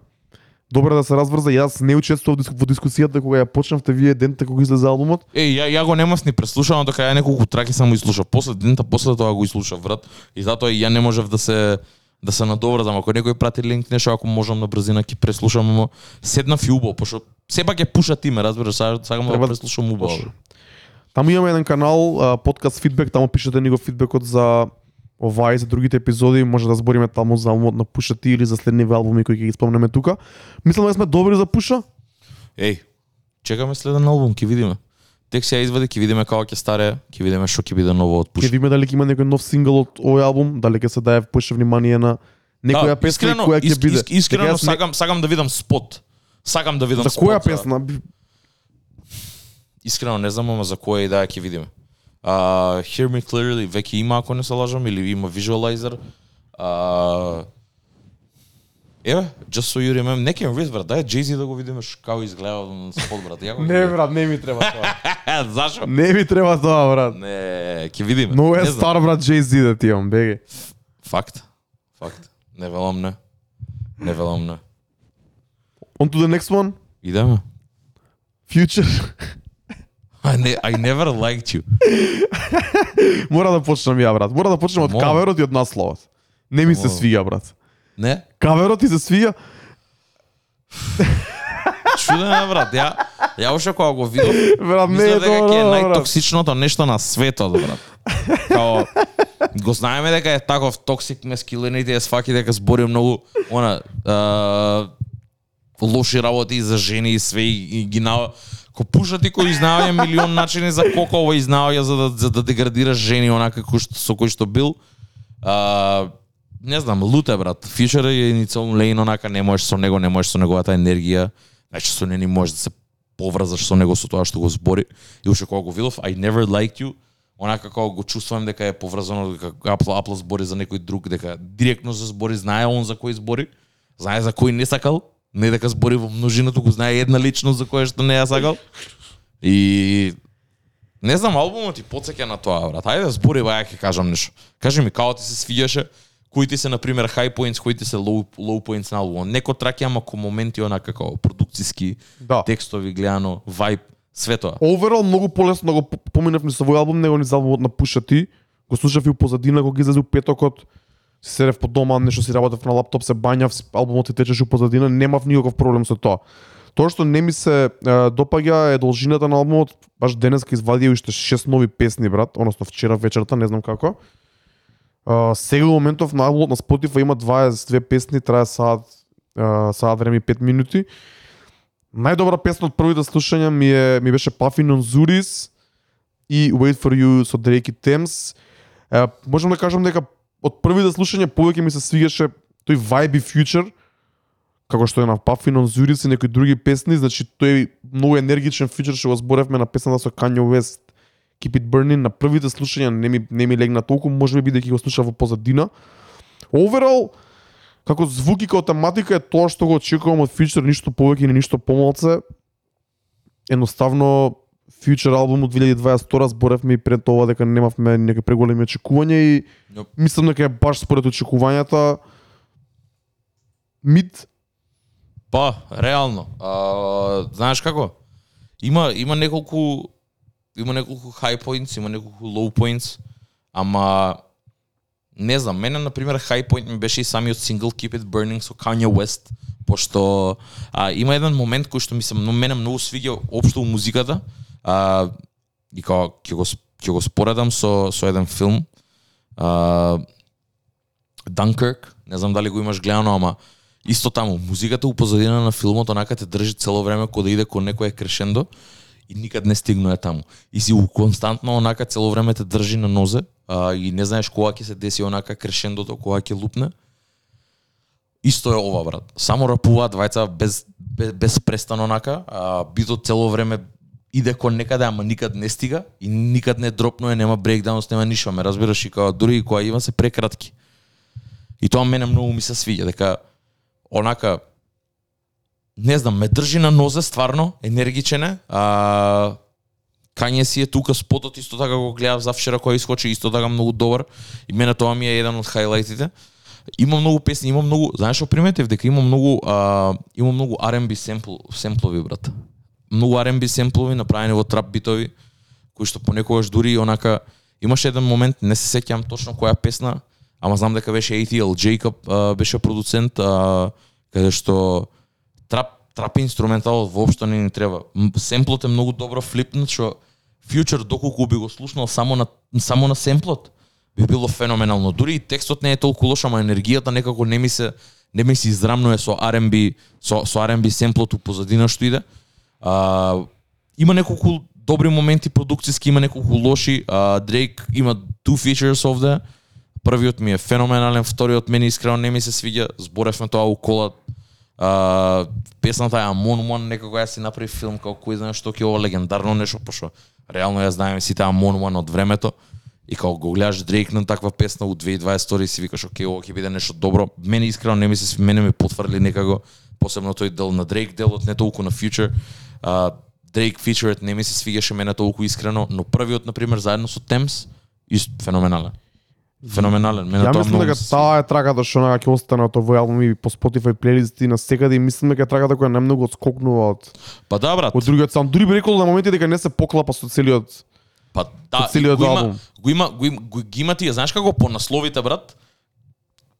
Добро да се разврза, јас не учествував во дискусијата кога ја почнавте вие денте кога излезе албумот. Е, ја, ја го немав ни преслушано, дека ја неколку траки само изслушав. После дента, после тоа го изслушав врат. И затоа ја не можев да се да се надоврзам. Ако некој прати линк нешто, ако можам на брзина ќе преслушам, ама седнав и убаво, пошто сепак ќе пуша ти ме, разбираш, сакам да преслушам. Точно. Таму имаме еден канал, подкаст фидбек, таму пишете ни го фидбекот за оваа и за другите епизоди, може да збориме таму за албумот на Пуша Ти или за следниве албуми кои ќе ги спомнеме тука. Мислам дека сме добри за Пуша. Еј, чекаме следен албум, ќе видиме. Тек се ја извади, ќе видиме како ќе старе, ќе видиме што ќе биде ново од Ќе пуша. видиме дали ќе има некој нов сингл од овој албум, дали ќе се даде поише внимание на некоја песна и која ќе биде. иск- искрено јас сакам сакам да видам спот. Сакам да видам За спот. која песна? Искрено не знам, ама за која идеја ќе видиме. Uh, Hear Me Clearly веќе има, ако не се лажам, или има Visualizer. Uh, Еве, just so you remember, не ке рис, брат, дај Jay-Z да го видиме како изгледа на спот, брат. Ја Не, брат, не ми треба тоа. Зашо? не ми треба тоа, брат. Не, ќе видиме. Но е стар, брат, Jay-Z да ти имам, беги. Факт. Факт. Не велам не. Не велам не. On to the next one. Идеме. Future. I, ne, I never liked you. Мора да почнам ја, брат. Мора да почнем од Мора. каверот и од насловот. Не ми се Мора. свига, брат. Не? Каверот ти се свига? Чуден е, брат. Ја, ја уште кога го видов, Брат, не е дека ќе е најтоксичното нешто на светот, брат. Као го знаеме дека е таков токсик masculinity, е сваки дека збори многу она а, лоши работи за жени и све и, и ги на Ко пушат и кој изнаваја милион начини за коко ова изнаваја за да за да деградира жени онака кој што со кој што бил. А, не знам, луте брат. Фьючер е иницијално лейн онака не можеш со него, не можеш со неговата енергија. Значи со не не можеш да се поврзаш со него со тоа што го збори. И уште кога го видов, I never liked you, онака како го чувствувам дека е поврзано дека Апла Апла збори за некој друг, дека директно се збори, знае он за кој збори, знае за кој не сакал, не дека збори во множина, туку знае една личност за која што не ја сакал. И не знам, албумот ти потсеќа на тоа, брат. Ајде збори, ба, ја ќе кажам нешто. Кажи ми, како ти се свиѓаше, кои ти се на пример high points, кои ти се low, low points на албумот. Некој трак има ко моменти онака како продукциски, Да. текстови гледано, вајб, све тоа. Overall многу полесно го п- поминав ни со овој албум него ни за албумот на T. Го слушав и у позадина кога излезе у петокот. Си седев по дома, нешто си работев на лаптоп, се бањав, с- албумот ти течеше у позадина, немав никаков проблем со тоа. Тоа што не ми се е, допаѓа е должината на албумот. Баш денеска извадија уште шест нови песни, брат, односно вчера вечерта, не знам како. А, сега во моментов на албумот на Spotify има 22 песни, трае саат, а, саат време и 5 минути. Најдобра песна од првите слушања ми е ми беше Puffin on Zuris и Wait for You со Drake и Thames. Е, можам да кажам дека од првите слушања повеќе ми се свигаше тој vibe и future како што е на Puffin on Zuris и некои други песни, значи тој многу енергичен future што го зборевме на песната со Kanye West Keep It Burning на првите слушања не ми не ми легна толку, може би бидејќи го слушав во позадина. Overall, како звук и како тематика е тоа што го очекувам од Future, ништо повеќе ни ништо помалце. Едноставно Future албум од 2022 зборевме и пред тоа дека немавме некои преголеми очекувања и Јоп. мислам дека е баш според очекувањата мид Па, реално. А, знаеш како? Има има неколку има неколку high points, има неколку low points, ама не знам, мене на пример high point ми беше и самиот сингл Keep It Burning со Kanye West, пошто а, има еден момент кој што ми се но мене многу свиѓа општо у музиката. А, и као ќе го ќе го споредам со со еден филм. А, Dunkirk, не знам дали го имаш гледано, ама исто таму, музиката у позадина на филмот онака те држи цело време кога да иде кон некое крешендо и никад не стигнува таму. И си у константно онака цело време те држи на нозе а, и не знаеш кога ќе се деси онака крешендото, кога ќе лупне. Исто е ова брат. Само рапуваат двајца без без, без престан онака, а битот цело време иде кон некаде, ама никад не стига и никад не дропнува, нема брейкдаунс, нема ништо, ме разбираш и као дури и кога има се прекратки. И тоа мене многу ми се свиѓа, дека онака не знам, ме држи на нозе стварно, енергичен е. А, Кање си е тука спотот исто така го гледав за вчера кој искочи исто така многу добар и мене тоа ми е еден од хайлайтите. Има многу песни, има многу, знаеш што приметив дека има многу а, има многу R&B семпл, семплови брат. Многу R&B семплови направени во трап битови кои што понекогаш дури онака имаше еден момент, не се сеќавам точно која песна, ама знам дека беше ATL Jacob а, беше продуцент а, каде што трап трап инструменталот воопшто не ни треба. Семплот е многу добро флипнат што Future доколку би го слушнал само на само на семплот би било феноменално. Дури и текстот не е толку лош, ама енергијата некако не ми се не ми се израмнува со R&B со со R&B семплот у позадина што иде. А, има неколку добри моменти продукциски, има неколку лоши. А, Дрейк има two features овде. Првиот ми е феноменален, вториот мене искрено не ми се свиѓа. Зборевме тоа у кола. А, песната е Амон One, некако ја си направи филм како кој знае што ќе ова легендарно нешто, пошто реално ја знаеме сите Амон One од времето. И као го гледаш Дрейк на таква песна у 2020 и си викаш окей, ова ќе биде нешто добро. Мене искрено не ми се сви- мене ми потврли некако посебно тој дел на Дрейк делот, не толку на Future. А, Дрейк фичерот не ми се свигаше мене толку искрено, но првиот на пример заедно со Темс феноменален. Феноменален. Мене Ја мислам дека таа е трагата што онака ќе остане од овој албум и по Spotify плейлисти на секаде и мислам дека е трагата која најмногу одскокнува од Па да брат. од другиот сам. Дури би рекол на моменти дека не се поклапа со целиот Па да, целиот го има, го има, го има, го ги има тие, знаеш како по насловите брат?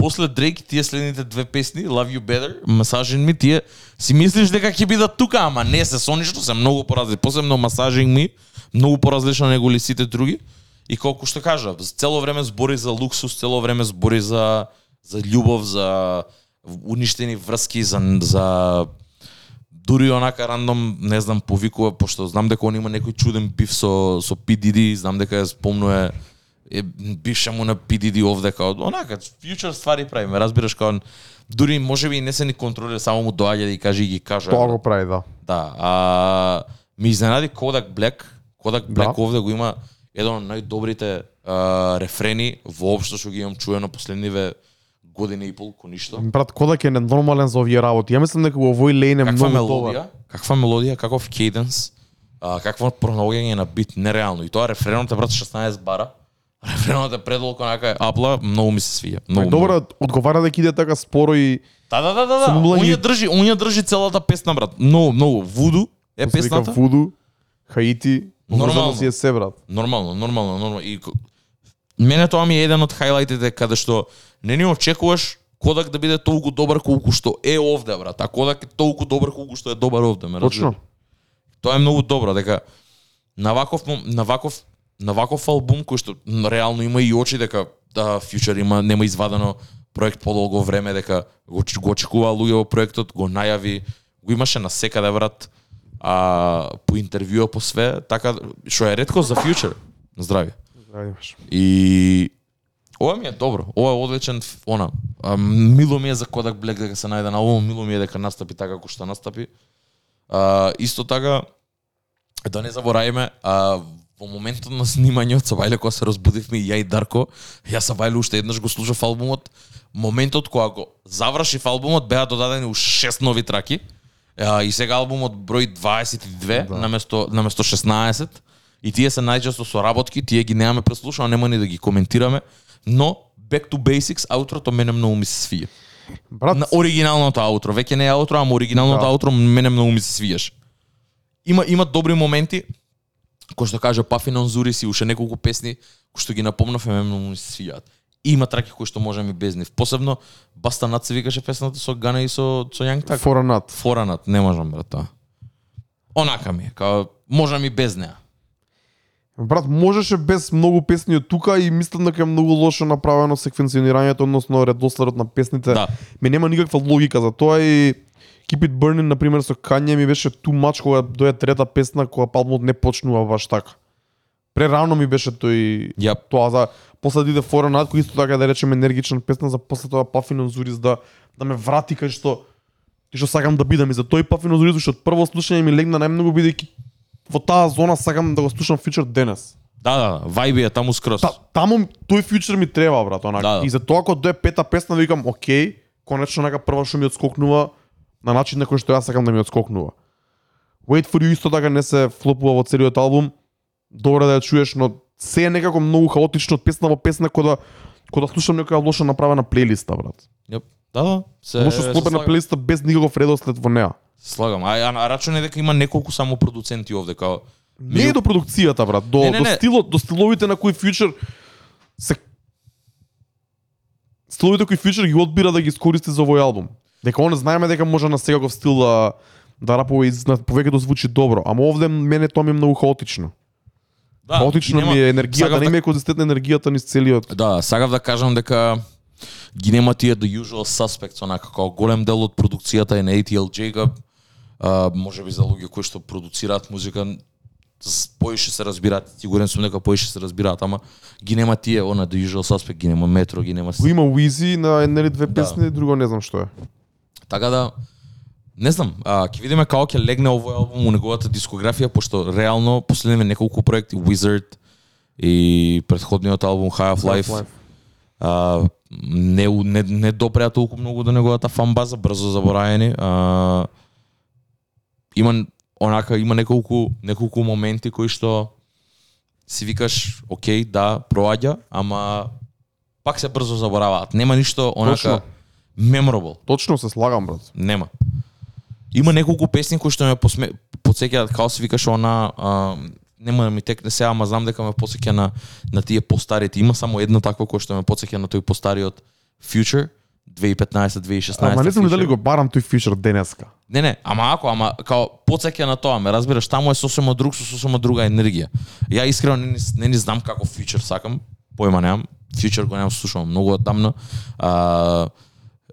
После Дрейк тие следните две песни, Love You Better, Massaging Me, тие си мислиш дека ќе бидат тука, ама не се со ништо, се многу поразлични. Посебно Massaging Me, многу поразлична него ли сите други. И колку што кажа, цело време збори за луксус, цело време збори за за љубов, за уништени врски, за за дури онака рандом, не знам, повикува, пошто знам дека он има некој чуден бив со, со PDD, знам дека ја спомнува е, бивша му на PDD овде, као, онака, future ствари прави, ме разбираш, као, дури може би не се ни контролира, само му доаѓа да и каже и ги каже. тоа го прави, да. Да, а, ми изненади Kodak Black. Kodak Black Да. овде го има еден од најдобрите а, рефрени воопшто што ги имам чуено последниве година и пол, ко ништо. Брат, Кодак е ненормален за овие работи. Ја мислам дека во овој лейн е Каква многу мелодија, добар. каква мелодија, каков кейденс, а, какво пронаоѓање на бит, нереално. И тоа рефренот е брат 16 бара, Рефренот е предолку онака апла, многу ми се свија. Многу. Добро, одговара дека иде така споро и Да, да, да, да, да. Со мублање- Уња држи, уња држи целата песна брат. Многу, многу. Вуду е вика песната. Вуду, Хаити, Нормално. си е се брат. Нормално, нормално, нормално. И мене тоа ми е еден од хајлајтите каде што не ни очекуваш Кодак да биде толку добар колку што е овде брат. А Кодак е толку добар колку што е добар овде, ме Точно. Тоа е многу добро дека на ваков на ваков на ваков албум кој што реално има и очи дека да Future има нема извадено проект подолго време дека го, го очекуваа луѓе во проектот, го најави, го имаше на секаде брат, а по интервјуа по све, така што е ретко за Future. Здрави. Ајдеш. И ова ми е добро. Ова е одличен она. А, мило ми е за Kodak Black дека се најде на албум, мило ми е дека настапи така како што настапи. А, исто така да не заборавиме, а, во моментот на снимањето со Вајле кога се разбудивме и ја и Дарко, ја со Вајле уште еднаш го слушав албумот. Моментот кога го завршив албумот беа додадени уште шест нови траки. А, и сега албумот број 22 Да. наместо наместо 16 и тие се најчесто соработки, тие ги немаме преслушано, нема ни да ги коментираме, но Back to Basics аутрото мене многу ми се свија. Брат, На оригиналното аутро, веќе не е аутро, ама оригиналното Да. аутро мене многу ми се свиеше. Има има добри моменти, кој што каже Пафи Нонзурис и уште неколку песни кои што ги напомнав мене многу ми се свијаат. И има траки кои што можам и без нив. Посебно Баста Нат се викаше песната со Гана и со со Јанг Так. форанат. Форанат, не можам брат тоа. Онака ми е, као можам и без неа. Брат, можеше без многу песни од тука и мислам дека е многу лошо направено секвенционирањето, односно редоследот на песните. Да. Ме нема никаква логика за тоа и Keep It Burning, например, со Kanye ми беше too much кога доја трета песна, кога албумот не почнува баш така. Прерано ми беше тој Ја тоа за после да иде фора над кој исто така да речеме енергична песна за после тоа Пафин Зурис да да ме врати кај што кај што сакам да бидам и за тој Пафин Зурис што од прво слушање ми легна најмногу бидејќи во таа зона сакам да го слушам фичер денес. да, да, вајби е таму скрос. Та, таму тој фичер ми треба брат, онака. Да, да. И за тоа кога дое пета песна викам, окей, конечно нека прва што ми отскокнува на начин на кој што јас сакам да ми отскокнува. Wait for you исто така не се флопува во целиот албум. Добро да ја чуеш, но се е некако многу хаотично од песна во песна кога кога да слушам некоја лошо направена плейлиста, брат. Јап. Да, да. Се, Лошо склопена плейлиста без никаков редослед во неа. Слагам. А, а, а рачуне дека има неколку само продуценти овде, као Не е до продукцијата, брат, до, Не, не, до не. стилот, до стиловите на кои фьючер се стиловите кои фьючер ги одбира да ги искористи за овој албум. Дека он знаеме дека може на секаков стил да да рапува и на повеќе да звучи добро, ама овде мене тоа ми е многу хаотично. да, хаотично нема- ми е енергијата, сакав не да- ми е конзистентна енергијата низ целиот. Да, сакав да кажам дека ги нема тие the usual suspects, онака како голем дел од продукцијата е на ATL Jacob, а, може би за луѓе кои што продуцираат музика поише се разбираат, сигурен сум дека поише се разбираат, ама ги нема тие, она the usual suspect, ги нема Метро, ги нема има Уизи на нели две Да. песни, друго не знам што е. Така да не знам, а, ќе видиме како ќе легне овој албум у неговата дискографија, пошто реално последниве неколку проекти Wizard и предходниот албум High of Life а, не, не, не допреа толку многу до неговата фан база, брзо забораени. А, има онака има неколку неколку моменти кои што си викаш, окей, да, проаѓа, ама пак се брзо забораваат. Нема ништо онака Точно. Memorable. Точно се слагам, брат. Нема. Има неколку песни кои што ме посме... подсеќаат како се викаш она а, нема да ми текне сега, ама знам дека ме подсеќа на на тие постарите. Има само една таква која што ме подсеќа на тој постариот Future 2015-2016. Ама не знам дали го барам тој фичер денеска. Не, не, ама ако, ама као подсеќа на тоа, ме разбираш, таму е сосема друг со сосема друга енергија. Ја искрено не, не ни знам како фьючер сакам, појма немам. Фьючер го немам слушам многу одамна. А,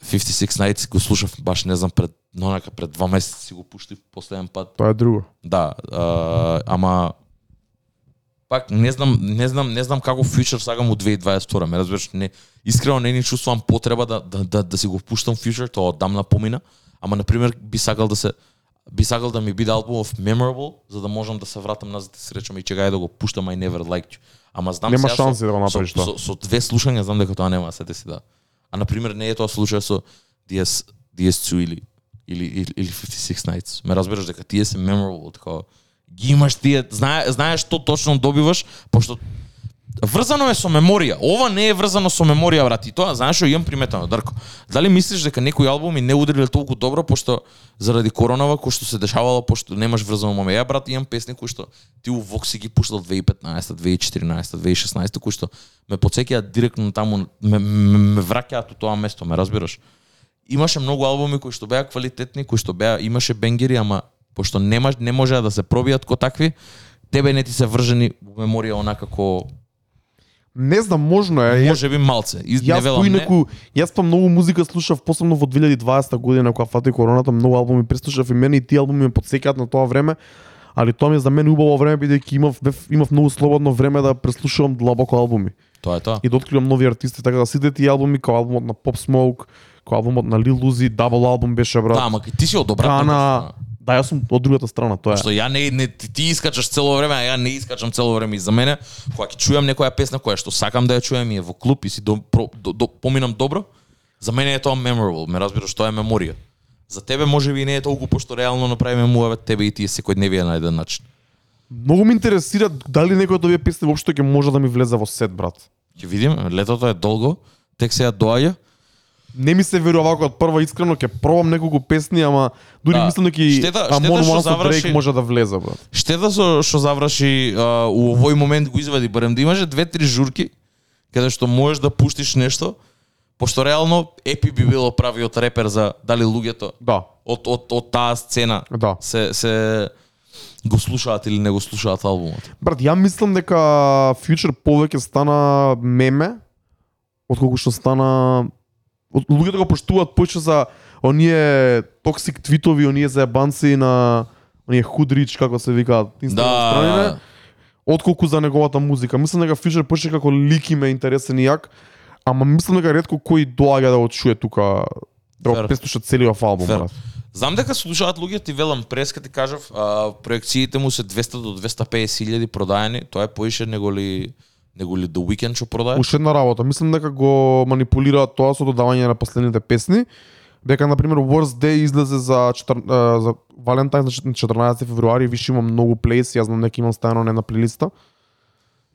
56 Nights го слушав баш не знам пред онака пред два месеци си го пуштив последен пат. Тоа е друго. Да, а, ама пак не знам, не знам, не знам како фьючер сакам у 2022, ме разбираш, не искрено не ни чувствувам потреба да да да, да си го пуштам фьючер, тоа одамна помина, ама на пример би сакал да се би сакал да ми биде албумов memorable, за да можам да се вратам назад и се речам и чекај да го пуштам I never liked you. Ама знам Нема шанси со, да го направиш со, тоа. со, со, две слушања знам дека тоа нема се деси да. А на пример не е тоа случај со DS DS2 или или или, или 56 Nights. Ме разбираш дека тие се memorable, така ги имаш тие, знае, знаеш што точно добиваш, пошто врзано е со меморија. Ова не е врзано со меморија, брат. И тоа, знаеш што имам приметено, Дарко. Дали мислиш дека некои албуми не удриле толку добро пошто заради коронава кој што се дешавало пошто немаш врзано моме. Ја брат имам песни кои што ти у Вокси ги пуштал 2015, 2014, 2016 кои што ме потсеќаат директно таму ме, ме, ме враќаат у тоа место, ме разбираш. Имаше многу албуми кои што беа квалитетни, кои што беа имаше бенгери, ама пошто немаш не можеа да се пробијат ко такви, тебе не ти се вржени во меморија онака како Не знам, можно е. Може би малце. И не Јас велам не. поинаку, јас па многу музика слушав, посебно во 2020 година кога фати короната, многу албуми преслушав и мене и тие албуми ме потсекаат на тоа време, али тоа ми е за мене убаво време бидејќи имав бев, имав многу слободно време да преслушувам длабоко албуми Тоа е тоа. и да откривам нови артисти, така да сите тие албуми, како албумот на Pop Smoke, како албумот на Lil Uzi, дабл албум беше брат. Да, ама ти си од обратната Гана, страна. Да, јас сум од другата страна, тоа Што е. ја не, не ти, ти искачаш цело време, а ја не искачам цело време и за мене, кога ќе чујам некоја песна која што сакам да ја чујам и е во клуб и си до, про, до, до, поминам добро, за мене е тоа memorable, ме разбираш, тоа е меморија. За тебе може би не е толку пошто реално направиме муавет тебе и тие секојдневија на еден начин. Многу ме интересира дали некој од овие песни воопшто ќе може да ми влезе во сет, брат. Ќе видим, летото е долго, тек сега доаѓа. Не ми се верува вако од прва искрено ќе пробам неколку песни, ама дури Да. мислам дека Штета- штета што Once од заврши- може да влезе, брат. Штета со што заврши а, у овој момент го извади, барем да имаше две-три журки каде што можеш да пуштиш нешто, пошто реално Епи би било правиот репер за дали луѓето Да, од од од таа сцена да. се се го слушаат или не го слушаат албумот. Брат, ја мислам дека Future повеќе стана меме отколку што стана луѓето го поштуваат повеќе за оние токсик твитови, оние заебанци на оние худрич како се викаат инстаграм странине, Да, отколку за неговата музика. Мислам дека Future повеќе како лик им е интересен и як, ама мислам дека ретко кој доаѓа да го чуе тука да го преслуша целиот албум, брат. Знам дека слушаат луѓе, ти велам прес ти кажав, а, проекциите му се 200 до 250 илјади продаени, тоа е поише него ли него ли The Weeknd што продае. Уште една работа. Мислам дека го манипулираат тоа со додавање на последните песни. Дека на пример Worst Day излезе за 4, а, за Валентайн на 14 февруари, више има многу плейс, јас знам дека имам ставено на една плейлиста.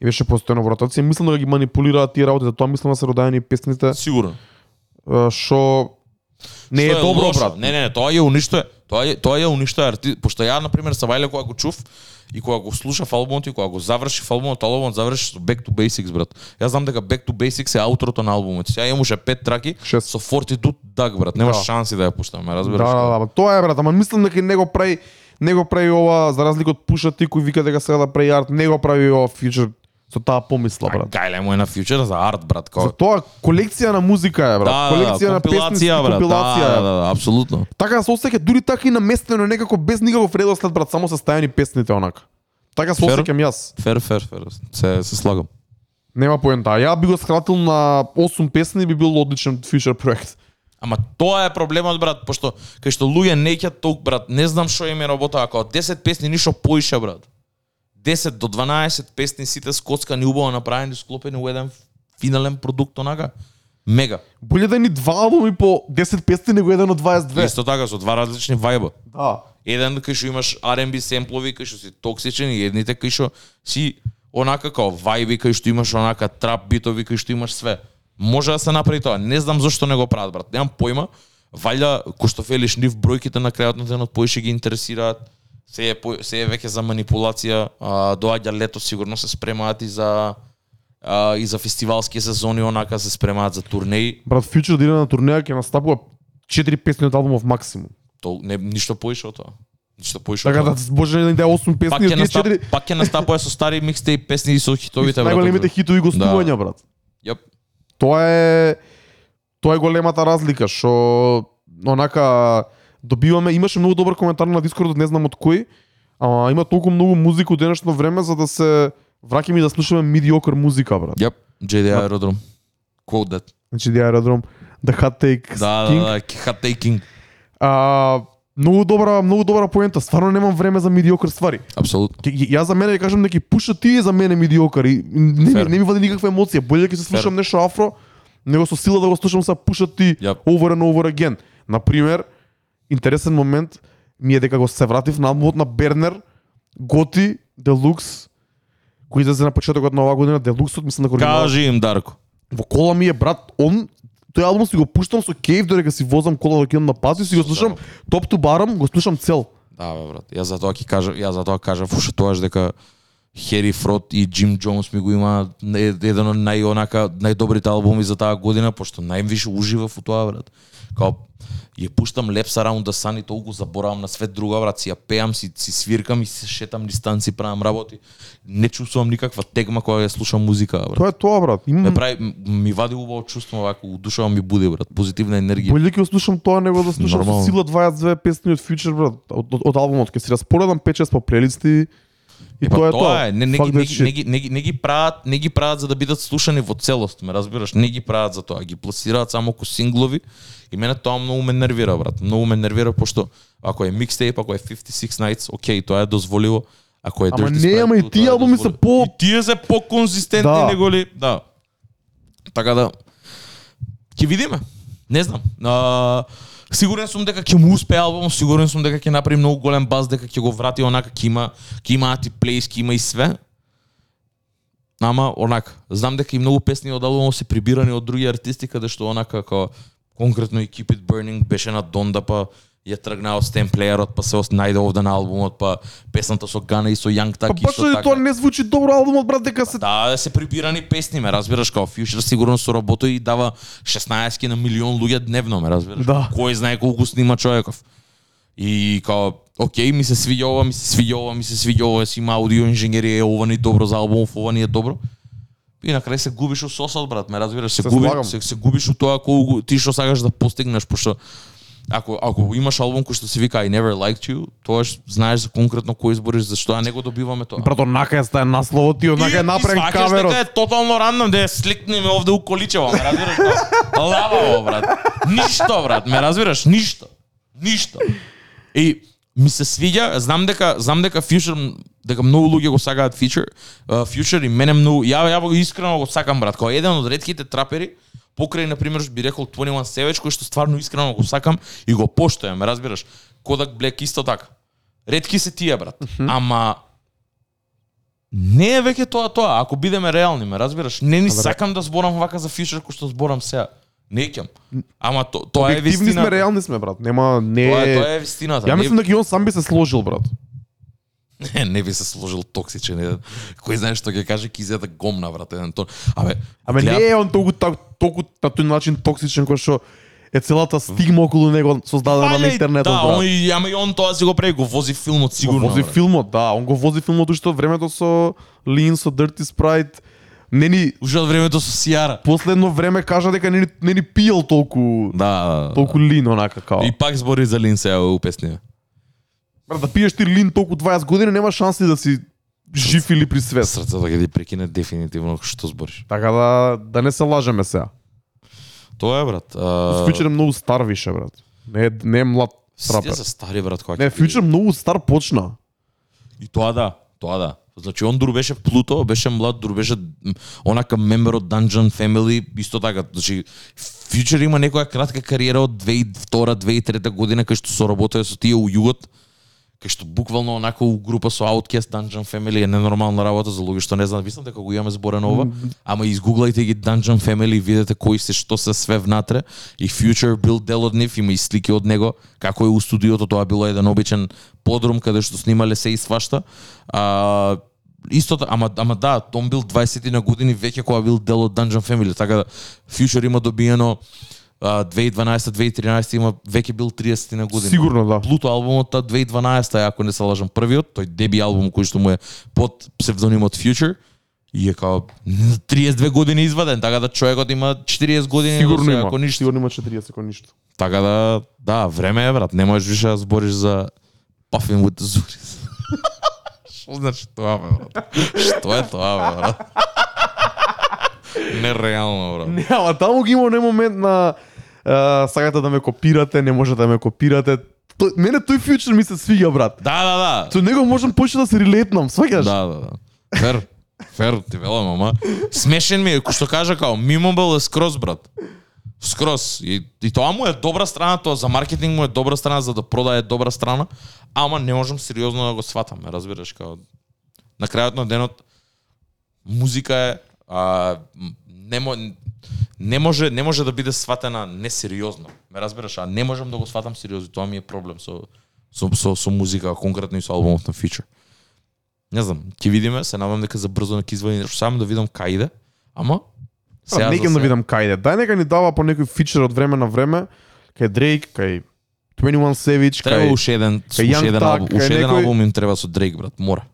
И беше постојано во ротација. Мислам дека ги манипулираат тие работи, затоа мислам да се родаени песните Сигурно. што не е добро, брат. Не, не, не, тоа ја уништува. Тоа тоа ја уништува арти... пошто ја на пример са Вајле кога го чув и кога го слушав албумот и кога го завршив албумот, албумот заврши со Back to Basics, брат. Јас знам дека Back to Basics е ауторото на албумот. Сега имаше пет траки Шест. со Fortitude Dag, брат. Немаш Да. шанси да ја пуштаме, Да, разбираш? да, да, ама тоа е брат, ама мислам дека не го прави не го прави ова за разлика од Пуша Ти кој вика дека сега да прави арт, не го прави ова Future со таа помисла, брат. Гајле му е на фьючер за арт, брат. За Као... тоа колекција на музика е, брат. Да, колекција да, на песни, брат. компилација. Да, да, да, апсолутно. Така се осеќа дури така и наместено некако без никаков редослед, брат, само се стајани песните онака. Така се осеќам јас. Фер, фер, фер. Се, се слагам. Нема поента. Ја би го скратил на 8 песни би бил одличен фьючер проект. Ама тоа е проблемот, брат, пошто кај што луѓе не ќе толку, брат, не знам што им е работа, ако од 10 песни ништо поише, брат. 10 до 12 песни сите скоцкани убаво направени, склопени во еден финален продукт онака. Мега. Боле да ни два албуми по 10 песни него еден од 22. Исто така со два различни вајба. Да. Еден кај што имаш R&B семплови, кај што си токсичен и едните кај што си онака као вајби, кај што имаш онака трап битови, кај што имаш све. Може да се направи тоа. Не знам зошто не го прават, брат. Немам појма. Валја, кој што велиш, нив бројките на крајот на денот поише ги интересираат. Се е, се е веќе за манипулација. А, доаѓа лето, сигурно се спремаат и за а, и за фестивалски сезони, онака се спремаат за турнеи. Брат, Future да иде на турнеја ќе настапува 4 песни од албумов максимум. То не ништо поише од тоа. Ништо поише Така да може да иде 8 Пак песни ќе од тие настап, 4 пак ќе настапува со стари микстейп песни и со хитовите брат. најголемите хитови гостувања, брат. Јап. Тоа е тоа е големата разлика што онака добиваме имаше многу добар коментар на Дискордот, не знам од кој, ама има толку многу музика у денешно време за да се враќаме и да слушаме медиокр музика, брат. Јап. JD Aerodrome. Quote that. Значи The Aerodrome, The Hot Take, Да, King. да, да, hot taking. А, многу добра, многу добра поента. Стварно немам време за медиокр ствари. Апсолутно. Јас за мене ќе кажам дека пуша ти за мене медиокр и не, ми, Фер. не ми вади никаква емоција. Боле ќе се слушам нешто афро, него со сила да го слушам са пуша ти Јап. over and over again. Например, интересен момент ми е дека го се вратив на албумот на Бернер, Готи, Делукс, кој излезе на почетокот на оваа година, Делуксот, мислам дека оригинал. Кажи им Дарко. Во кола ми е брат, он тој албум си го пуштам со кејф додека си возам кола да ќе на пазу, си го слушам топ ту барам, го слушам цел. Да, бе, брат. Јас затоа ќе кажа, јас затоа кажав уште тоаш дека Хери Фрод и Джим Джонс ми го има еден од најонака најдобрите албуми за таа година, пошто највише уживав у тоа, брат. Као ја пуштам Laps Around the Sun и толку заборавам на свет друга, брат, си ја пеам, си, си свиркам и се шетам низ станци, правам работи. Не чувствувам никаква тегма кога ја слушам музика, брат. Тоа е тоа брат. Ме Имам прави, ми вади убаво чувство, вако, у душава ми буди, брат, позитивна енергија. Боле ќе слушам тоа него да слушам Нормално. сила 22 песни од Future брат, од, од, од албумот. Ќе си распоредам 5-6 по плейлисти и Па тоа е тоа. е, не, не, не, не, не, не ги прават, не ги прават за да бидат слушани во целост, ме разбираш? Не ги прават за тоа, ги пласираат само ко синглови и мене тоа многу ме нервира, брат. Многу ме нервира пошто ако е микстейп, ако е 56 Nights, окей, тоа е дозволиво. Ако е Ама не, ама и тие е албуми се по- И тие се по-конзистентни Да. него ли? Да. Така да ќе видиме. Не знам. А, сигурен сум дека ќе му успее албум, сигурен сум дека ќе направи многу голем баз, дека ќе го врати онака, ќе има ќе има ати плейс, ќе има и све. Ама онак, знам дека и многу песни од албумот се прибирани од други артисти каде што онака како конкретно и Keep It Burning беше на Донда па ја тргна од Стен Плеерот, па се најде овде на албумот, па песната со Гана и со Па Так баш исто така. тоа не звучи добро албумот брат дека се Да, да се прибирани песни, ме разбираш, као Future сигурно со работа и дава 16 на милион луѓе дневно, ме разбираш. Да. Кој знае колку снима човеков. И као, окей, ми се свиѓа ова, ми се свиѓа ова, ми се свиѓа ова, си има аудио инженерија, ова ни е добро за албумов, ова ни е добро. И на крај се губиш у сосот, брат, ме разбираш, се, Се губи, слагам. се, се губиш у тоа колку ти што сакаш да постигнеш, пошто ако ако имаш албум кој што се вика I Never Liked You, тоаш знаеш за конкретно кој избориш, зашто а не го добиваме тоа. брат онака е стаја насловот и онака е направен каверот. каверот. дека е тотално рандом, да ја сликне ме овде у количево, ме разбираш? Тоа? Лававо, брат. Ништо, брат, ме разбираш? Ништо. Ништо. И ми се свиѓа, знам дека знам дека Future дека многу луѓе го сакаат Future, uh, Future и мене многу ја ја го искрено го сакам брат, као еден од ретките трапери покрај на пример би рекол 21 Savage кој што стварно искрено го сакам и го поштојам, разбираш? Kodak Black исто така. Ретки се тие брат. Ама не е веќе тоа тоа, ако бидеме реални, ме разбираш? Не ни Абе, сакам да зборам вака за Future кој што зборам сега. Не ќам. Ама то, тоа е Објективни вистина. сме, реални сме брат. Нема не Тоа е, тоа е вистината. Ја мислам дека и он сам би се сложил брат. Не, не би се сложил токсичен еден. Кој знае што ќе каже кизета гомна брат еден тон. Абе, Абе гледав- не е он толку так толку на тој начин токсичен кој што е целата стигма околу него создадена на интернетот Да, брат. он, и- ама и он тоа си го прави, го вози филмот сигурно. го вози брат. филмот, да, он го вози филмот уште од времето со Lean, со Dirty Sprite. Не ни Уште од времето со Сиара. последно време кажа дека не, ни- не ни пиел толку Да. толку лин онака као. И пак збори за Лин сега у песния. Да пиеш ти лин толку 20 години нема шанси да си жив или при свет. Срцето ќе ти прекине дефинитивно што збориш. Така да да не се лажеме сега. Тоа е брат. А... Future е многу стар више брат. Не е не е млад Сите трапер. се стари брат кога Не, Future многу стар почна. И тоа да, тоа да. Значи он дур беше Плуто, беше млад, дур беше онака мембер од Dungeon Family, исто така. Значи Future има некоја кратка кариера од 2002-2003 година кај што соработува со тие у југот, кај што буквално онака у група со Outcast Dungeon Family е ненормална работа за луѓе што не знаат, мислам дека го имаме зборено ова, ама изгуглајте ги Dungeon Family и видете кои се што се све внатре. И Future бил дел од нив, има и слики од него, како е у студиото, тоа било еден обичен подрум каде што снимале се и свашта. А, исто ама ама да, он бил 20 на години веќе кога бил дел од Dungeon Family, така да Future има добиено 2012-2013 има веќе бил 30 на години. Сигурно да. Плуто албумот та 2012 е, ако не се лажам првиот, тој деби албум кој што му е под псевдонимот Future и е као 32 години изваден, така да човекот има 40 години Сигурно има. ако ништо. Сигурно има 40 ако ништо. Така да, да, време е брат, не можеш више да збориш за Puffin with the Zuris. Што значи тоа бе, брат? Што е тоа бе, брат? Нереално, брат. Не, ама таму ги има оној момент на а, сакате да ме копирате, не можете да ме копирате. То, мене тој фьючер ми се свиѓа, брат. Да, да, да. Со него можам почне да се релетнам, сваќаш? Да, да, да. Фер. Фер, ти велам, ама. Смешен ми е, кој што кажа као, Мимобел е скроз, брат. Скроз. И, и тоа му е добра страна, тоа за маркетинг му е добра страна, за да продае добра страна, ама не можам сериозно да го сватам, разбираш, као... На крајот на денот, музика е а, не, не може не може да биде сватена несериозно. Ме разбираш, а не можам да го сватам сериозно, тоа ми е проблем со со со, со музика, конкретно и со албумот на Future. Не знам, ќе видиме, се надам дека за брзо ќе извади нешто, само да видам кај иде. Ама Сега не да видам кај иде. Дај нека ни дава по некој фичер од време на време, кај Дрейк, кај 21 Savage, Треба кај уште еден, уште еден албум, уште еден албум им треба со Дрейк брат, мора.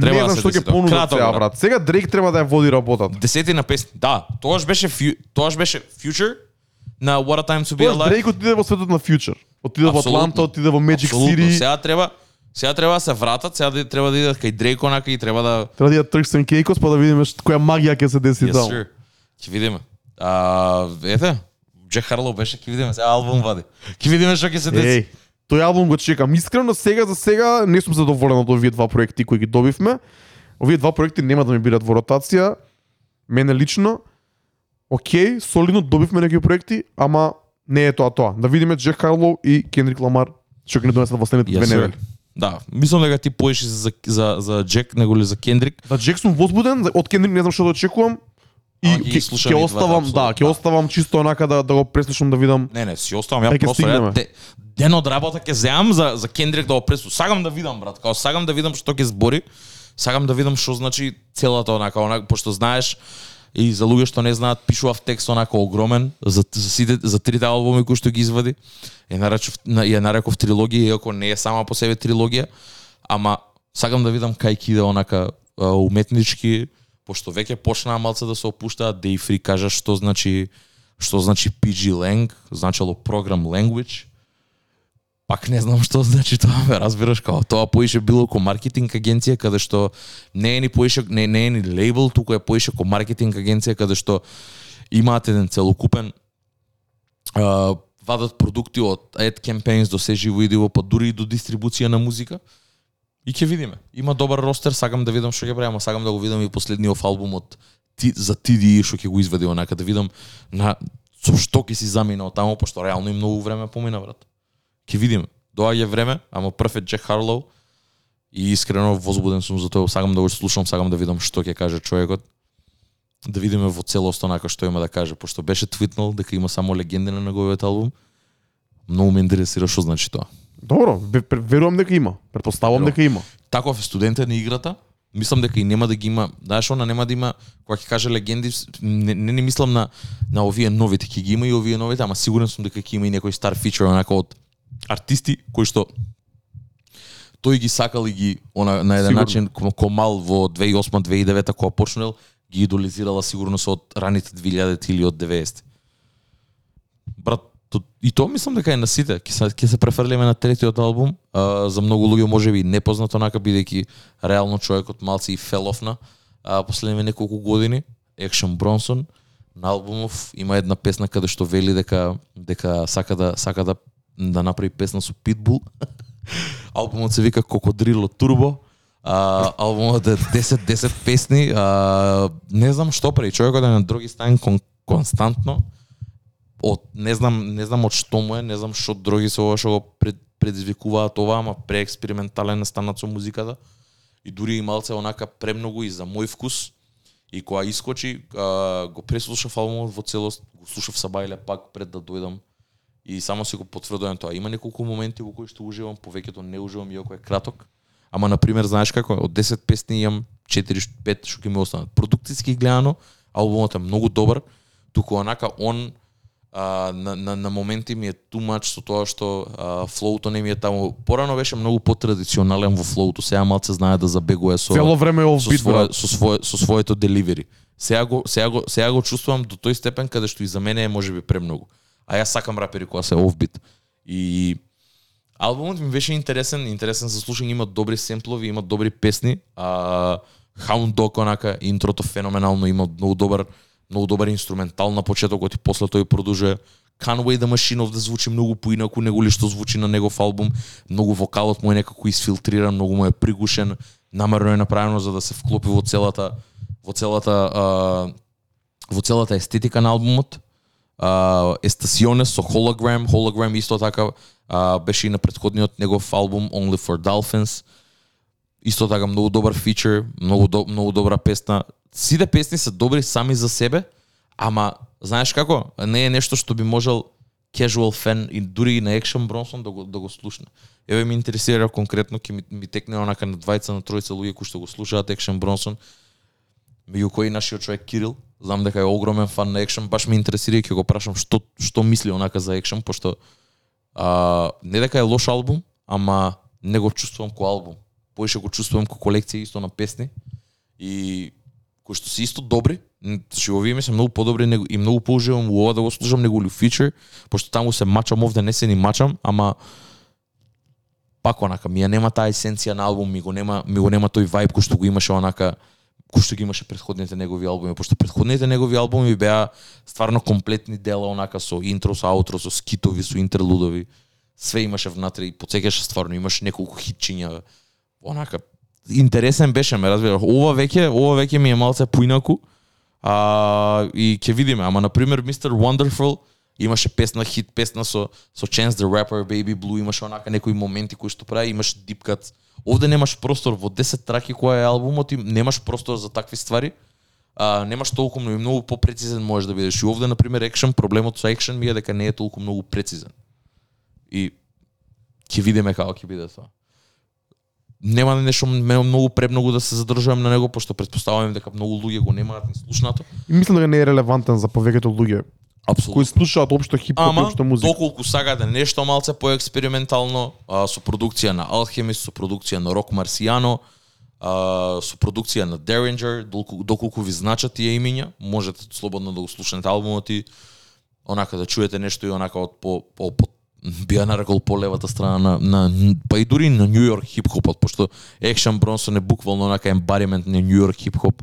Треба не да знам се што ќе понудат сега брат. Сега Дрейк треба да ја води работата. Десети на песни. Да, тогаш беше фю, тогаш беше Future на What a Time to Be Тоаш Alive. Дрейк отиде во светот на Future. Отиде во. Атланта, отиде во Magic Апсолутно. City. Сега треба сега треба да се вратат, сега да- треба да идат кај Дрейк онака и треба да Треба да ја трксен кейкос па да видиме што- која магија ќе се деси Yes, таму. sir. Ќе видиме. А, ете, Джек Харлоу беше, ќе видиме сега албум вади. Ќе видиме што ќе се деси. Еј, тој албум го чекам. Искрено сега за сега не сум задоволен од овие два проекти кои ги добивме. Овие два проекти нема да ми бидат во ротација. Мене лично Океј, солидно добивме некои проекти, ама не е тоа тоа. Да видиме Джек Харлоу и Кендрик Ламар што ќе ни донесат во следните две недели. Да, мислам дека ти поеш за за за Джек него ли за Кендрик. За Джек сум возбуден, од Кендрик не знам што да очекувам. И ќе ќе оставам, да, ќе да. оставам чисто онака да да го преслушам да видам. Не, не, си оставам ја просто ја де, ден од работа ќе земам за за Кендрик да го преслушам. Сагам да видам брат, као сагам да видам што ќе збори. Сагам да видам што значи целата онака, онака пошто знаеш и за луѓе што не знаат, пишував текст онака огромен за за сите за трите албуми кои што ги извади. Ја наречов на- ја нареков трилогија, иако не е сама по себе трилогија, ама сакам да видам кај ќе иде онака уметнички, пошто веќе почнаа малце да се опуштаат, Day Free кажа што значи што значи PG Lang, значело Program Language. Пак не знам што значи тоа, ме разбираш како тоа поише било ко маркетинг агенција каде што не е ни поише не, не е ни лейбл, туку е поише ко маркетинг агенција каде што имаат еден целокупен а, вадат продукти од ad campaigns до се живо и диво, па дури и до дистрибуција на музика. И ќе видиме. Има добар ростер, сакам да видам што ќе прави, ама сакам да го видам и последниот албум од ти, за TDE што ќе го изведе онака да видам на со што ќе си заминал таму, пошто реално и многу време помина брат. Ќе видиме. Доаѓа време, ама прв е Джек Харлоу и искрено возбуден сум за тоа, сакам да го слушам, сакам да видам што ќе каже човекот. Да видиме во целост онака што има да каже, пошто беше твитнал дека има само легенди на неговиот албум. Многу ме интересира што значи тоа. Добро, верувам дека има. Предпоставувам дека има. таков е студентен на играта, мислам дека и нема да ги има, знаеш, она нема да има, кога ќе каже легенди, не, не, не мислам на, на овие новите, ќе ги има и овие новите, ама сигурен сум дека ќе има и некој стар фичер, онака од артисти, кои што тој ги сакал и ги она, на еден Сигурно. начин ко, ко мал во 2008-2009 кога почнал, ги идолизирала сигурно со од раните 2000 или од 90 Брат, и тоа мислам дека е на сите. Ќе се ќе се префрлиме на третиот албум. А, за многу луѓе можеби би, непознато онака бидејќи реално човекот малци и фелофна а, последниве неколку години. Екшн Бронсон на албумов има една песна каде што вели дека дека сака да сака да да направи песна со Питбул. Албумот се вика Кокодрило Турбо. А, албумот е 10-10 песни. А, не знам што прави. Човекот е на други стан кон, константно. Од не знам, не знам од што му е, не знам што други се ова што го пред, предизвикуваат ова, ама преекспериментален станат со музиката. И дури и малце онака премногу и за мој вкус. И кога искочи, а, го преслушав албумот во целост, го слушав са бајле пак пред да дојдам. И само се го потврдувам тоа. Има неколку моменти во кои што уживам, повеќето не уживам иако е краток. Ама на пример, знаеш како, од 10 песни имам 4-5 што ќе ми останат. Продукциски гледано, албумот е многу добар, туку онака он а, на, на, на моменти ми е much со тоа што а, флоуто не ми е таму. Порано беше многу потрадиционален во флоуто, сега малце знае да забегува со Цело време со, свое, брат. со, свое, со своето деливери. Сега го, сега, го, сега го чувствувам до тој степен каде што и за мене е можеби премногу. А јас сакам рапери која се офбит. И албумот ми беше интересен, интересен за слушање, има добри семплови, има добри песни. А, Hound Dog онака интрото феноменално, има многу добар многу добар инструментал на почетокот и после тој продолжува Conway the Machine овде да звучи многу поинаку него ли што звучи на негов албум. Многу вокалот му е некако изфилтриран, многу му е пригушен, намерно е направено за да се вклопи во целата во целата а, во целата естетика на албумот. А, Estaciones со Hologram, Hologram исто така а, беше и на претходниот негов албум Only for Dolphins. Исто така многу добар фичер, многу до, многу добра песна. Сите песни се добри сами за себе, ама знаеш како? Не е нешто што би можел casual фен и дури и на Action Bronson да го да го слушне. Еве ми интересира конкретно ќе ми, ми текне онака на двајца на тројца луѓе кои што го слушаат Action Bronson. Меѓу кои нашиот човек Кирил, знам дека е огромен фан на Action, баш ме интересира и ќе го прашам што што мисли онака за Action, пошто а, не дека е лош албум, ама не го чувствувам ко албум. Поише го чувствувам ко колекција исто на песни и кои што се исто добри, што овие ми се многу подобри него, и многу поуживам у ова да го слушам него ли фичер, пошто таму се мачам овде не се ни мачам, ама пак онака ми ја нема таа есенција на албум, ми го нема ми го нема тој вајб кој што го имаше онака кој што ги имаше претходните негови албуми, пошто претходните негови албуми беа стварно комплетни дела онака со интро, со аутро, со скитови, со интерлудови. Све имаше внатре и потсекаше стварно, имаше неколку хитчиња. Онака интересен беше, ме разбира. Ова веќе, ова веќе ми е малце поинаку. А, и ќе видиме, ама на пример Mr. Wonderful имаше песна хит песна со со Chance the Rapper Baby Blue имаше онака некои моменти кои што прави имаш deep cuts овде немаш простор во 10 траки која е албумот и немаш простор за такви ствари а, немаш толку многу многу попрецизен можеш да бидеш и овде на пример Action проблемот со Action ми е дека не е толку многу прецизен и ќе видиме како ќе биде тоа нема нешто мене многу премногу да се задржувам на него пошто претпоставувам дека многу луѓе го немаат ни слушнато И мислам дека не е релевантен за повеќето луѓе апсолутно кои слушаат општо хип-хоп и Ама, општо музика. доколку сакате нешто малце поекспериментално, а, со продукција на Alchemist, со продукција на Рок Марсијано, а, со продукција на Derringer, доколку, доколку ви значат тие имиња, можете слободно да го слушнете албумот и онака да чуете нешто и онака од по, по, по би ја нарекол по левата страна на, на па и дури на Нью Йорк хип-хопот, пошто Action Bronson е буквално онака ембаримент на Нью Йорк хип-хоп.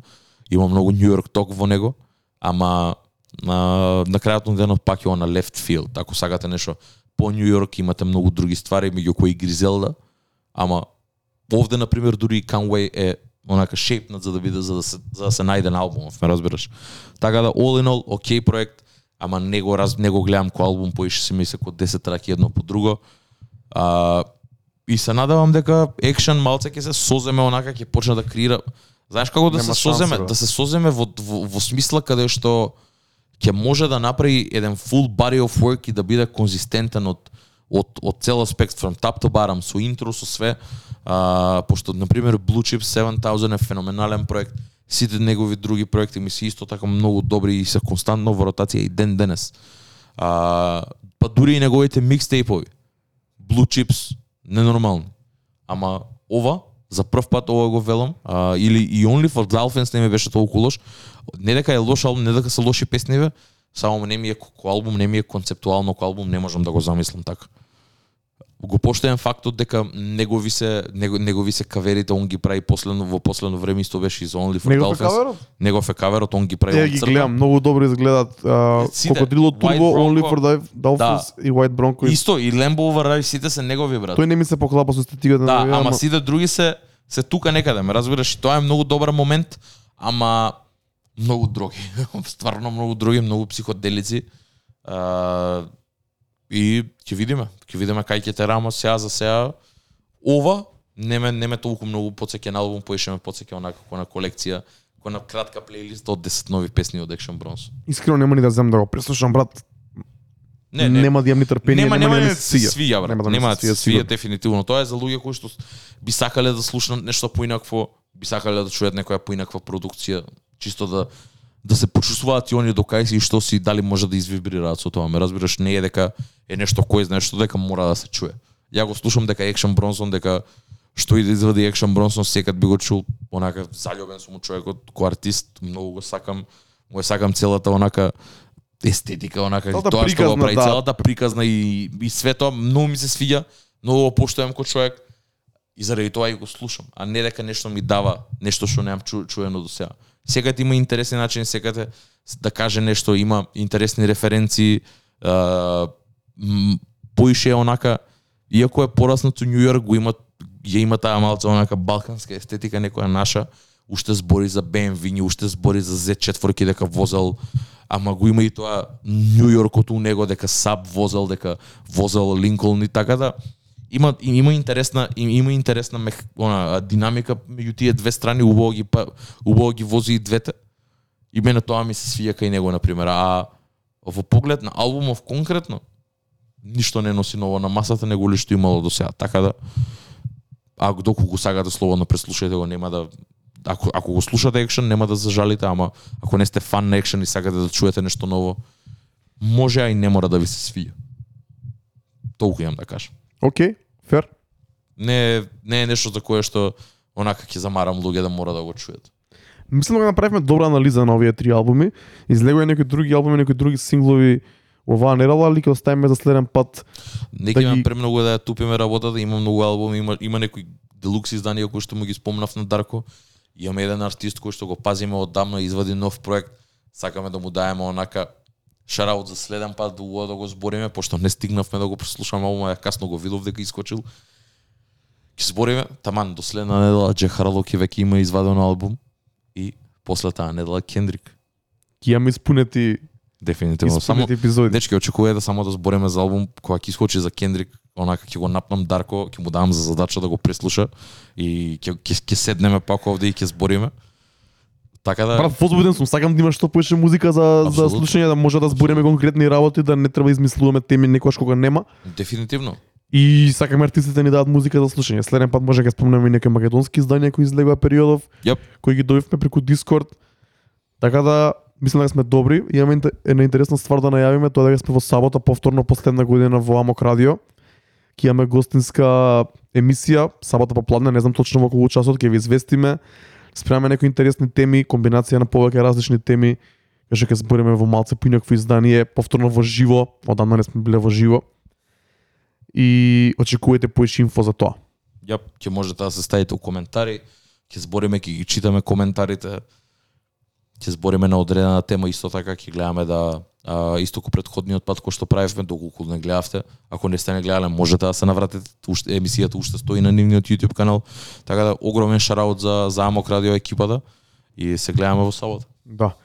Има многу Нью Йорк ток во него, ама на, на крајот на денот пак е на left field. Ако сакате нешто по Нью Йорк имате многу други ствари, меѓу кои Гризелда, ама овде на пример дури и Conway е онака шепнат за да биде за да се за да се најде на албумов, ме разбираш. Така да all in all окей проект, ама не го раз не го гледам кој албум поише се ми се ко 10 траки едно по друго. А, и се надевам дека екшен малце ќе се соземе онака ќе почне да креира Знаеш како да Нема се соземе, да се соземе во, во, во смисла каде што ќе може да направи еден full body of work и да биде конзистентен од од од цел аспект from top to bottom со интро со све. А, пошто на пример Blue Chip 7000 е феноменален проект сите негови други проекти ми се исто така многу добри и се константно во ротација и ден денес. А, па дури и неговите микстейпови. Blue Chips ненормални. Ама ова за прв пат ова го велам а, или и Only for Dolphins не ми беше толку лош. Не дека е лош албум не дека се лоши песниве само не ми е ко албум не ми е концептуално ко албум не можам да го замислам така го поштеен фактот дека негови се него, негови се каверите он ги прави последно во последно време исто беше из Only for Негов Dolphins негов е каверот он ги прави он ги гледам, многу добро изгледаат. Кокодрило Турбо, Only for Dolphins и White Bronco. Исто и Lambo Over сите се негови брат Тој не ми се поклапа со естетиката Да, на неговија, ама сите други се се тука некаде, ме разбираш, тоа е многу добар момент, ама многу други, стварно многу други, многу психоделици. А, и ќе видиме, ќе видиме кај ќе терamo сега за сега. Ова не ме не ме толку многу потсеќа на албум, поише ме потсеќа онака како на колекција, како на кратка плейлиста од 10 нови песни од Action Bronson. Искрено нема ни да земам да го преслушам, брат. Не, не, Нема да имам ни трпение, нема, нема, нема, да ми се свија. свија, брат. Нема да нема да свија, свија дефинитивно. Тоа е за луѓе кои што би сакале да слушнат нешто поинакво, би сакале да чујат некоја поинаква продукција, чисто да да се почувствуваат и они до кај си и што си дали може да извибрираат со тоа. Ме разбираш, не е дека е нешто кој знае што дека мора да се чуе. Ја го слушам дека Action Bronson дека што и да извади Action Bronson секад би го чул онака заљубен сум човекот кој артист, многу го сакам, му ја сакам целата онака естетика, онака Целата тоа што го приказна, прави, да. целата приказна и, и све тоа, многу ми се свиѓа, многу го поштојам кој човек и заради тоа и го слушам, а не дека нешто ми дава нешто што немам чу, чуено до сега. Секад има интересен начин, секад да, да каже нешто, има интересни референции, поише онака, иако е пораснато Нью Йорк, го има, ја има таа малце онака балканска естетика, некоја наша, уште збори за BMW, уште збори за Z4 дека возел, ама го има и тоа Нью Йоркот у него дека Саб возел, дека возел Линколн и така да има има интересна има интересна мех, она динамика меѓу тие две страни, убаво ги па убаво ги вози и двете. И мене тоа ми се свија кај него на пример, а во поглед на албумов конкретно ништо не носи ново на масата него ли што имало до сега. Така да ако доколку го сагате да слободно преслушајте го, нема да ако ако го слушате екшен нема да зажалите, ама ако не сте фан на екшен и сакате да чуете нешто ново, може а и не мора да ви се свија. Толку имам да кажам. Океј, фер. Не не е нешто за кое што онака ќе замарам луѓе да мора да го чујат. Мислам дека направивме добра анализа на овие три албуми. Излегува некои други албуми, некои други синглови оваа недела, али ќе оставиме за следен пат. Не Да ќе имам ги- премногу да ја тупиме работата, има многу албуми, има има некои делукс изданија кои што му ги спомнав на Дарко. Имаме еден артист кој што го пазиме оддавна, извади нов проект. Сакаме да му даеме онака шараут за следен пат да да го збориме, пошто не стигнавме да го прослушаме ја касно го видов дека искочил. Ќе збориме, таман до следна недела Джек Харлоки веќе има изваден албум и после таа недела Кендрик. Ќе имаме испунети, Дефинитивно. Само испунети епизоди. Дечки, очекуваме да само да збориме за албум кога ќе искочи за Кендрик, онака ќе го напнам Дарко, ќе му дам за задача да го преслуша и ќе, ќе седнеме пак овде и ќе збориме. Така да Брат, возбуден сум, сакам да има што поише музика за за Апсолутно. слушање, да може да збориме конкретни работи, да не треба измислуваме теми некојаш кога нема. дефинитивно. И сакаме артистите ни дадат музика за слушање. Следен пат може да спомнеме и некои македонски издања кои излегува периодов, Јап. кои ги добивме преку Дискорд. Така да мислам дека сме добри. Имаме една интересна ствар да најавиме, тоа дека сме во сабота повторно последна година во Амок Радио. Ќе имаме гостинска емисија сабота попладне, не знам точно во колку часот ќе ви известиме. Спремаме некои интересни теми, комбинација на повеќе различни теми. Каже ќе збориме во малце поинакво издание, повторно во живо, одамна не сме биле во живо. И очекувате поише инфо за тоа. Јап, ќе можете да се ставите у коментари, ќе збориме, ќе ги читаме коментарите. Ќе збориме на одредена тема исто така ќе гледаме да а, исто ко претходниот пат кој што правевме доколку не гледавте. Ако не сте не гледале, можете да се навратите. Уште емисијата уште стои на нивниот YouTube канал. Така да огромен шараут за за Амок радио екипата и се гледаме во сабота. Да.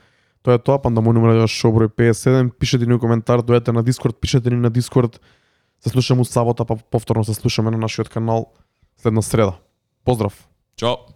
Тоа е тоа, Пандамониум радио шоу број 57. Пишете ни коментар, дојдете на Дискорд, пишете ни на Дискорд. Се слушаме у сабота, па повторно се слушаме на нашиот канал следна среда. Поздрав! Чао.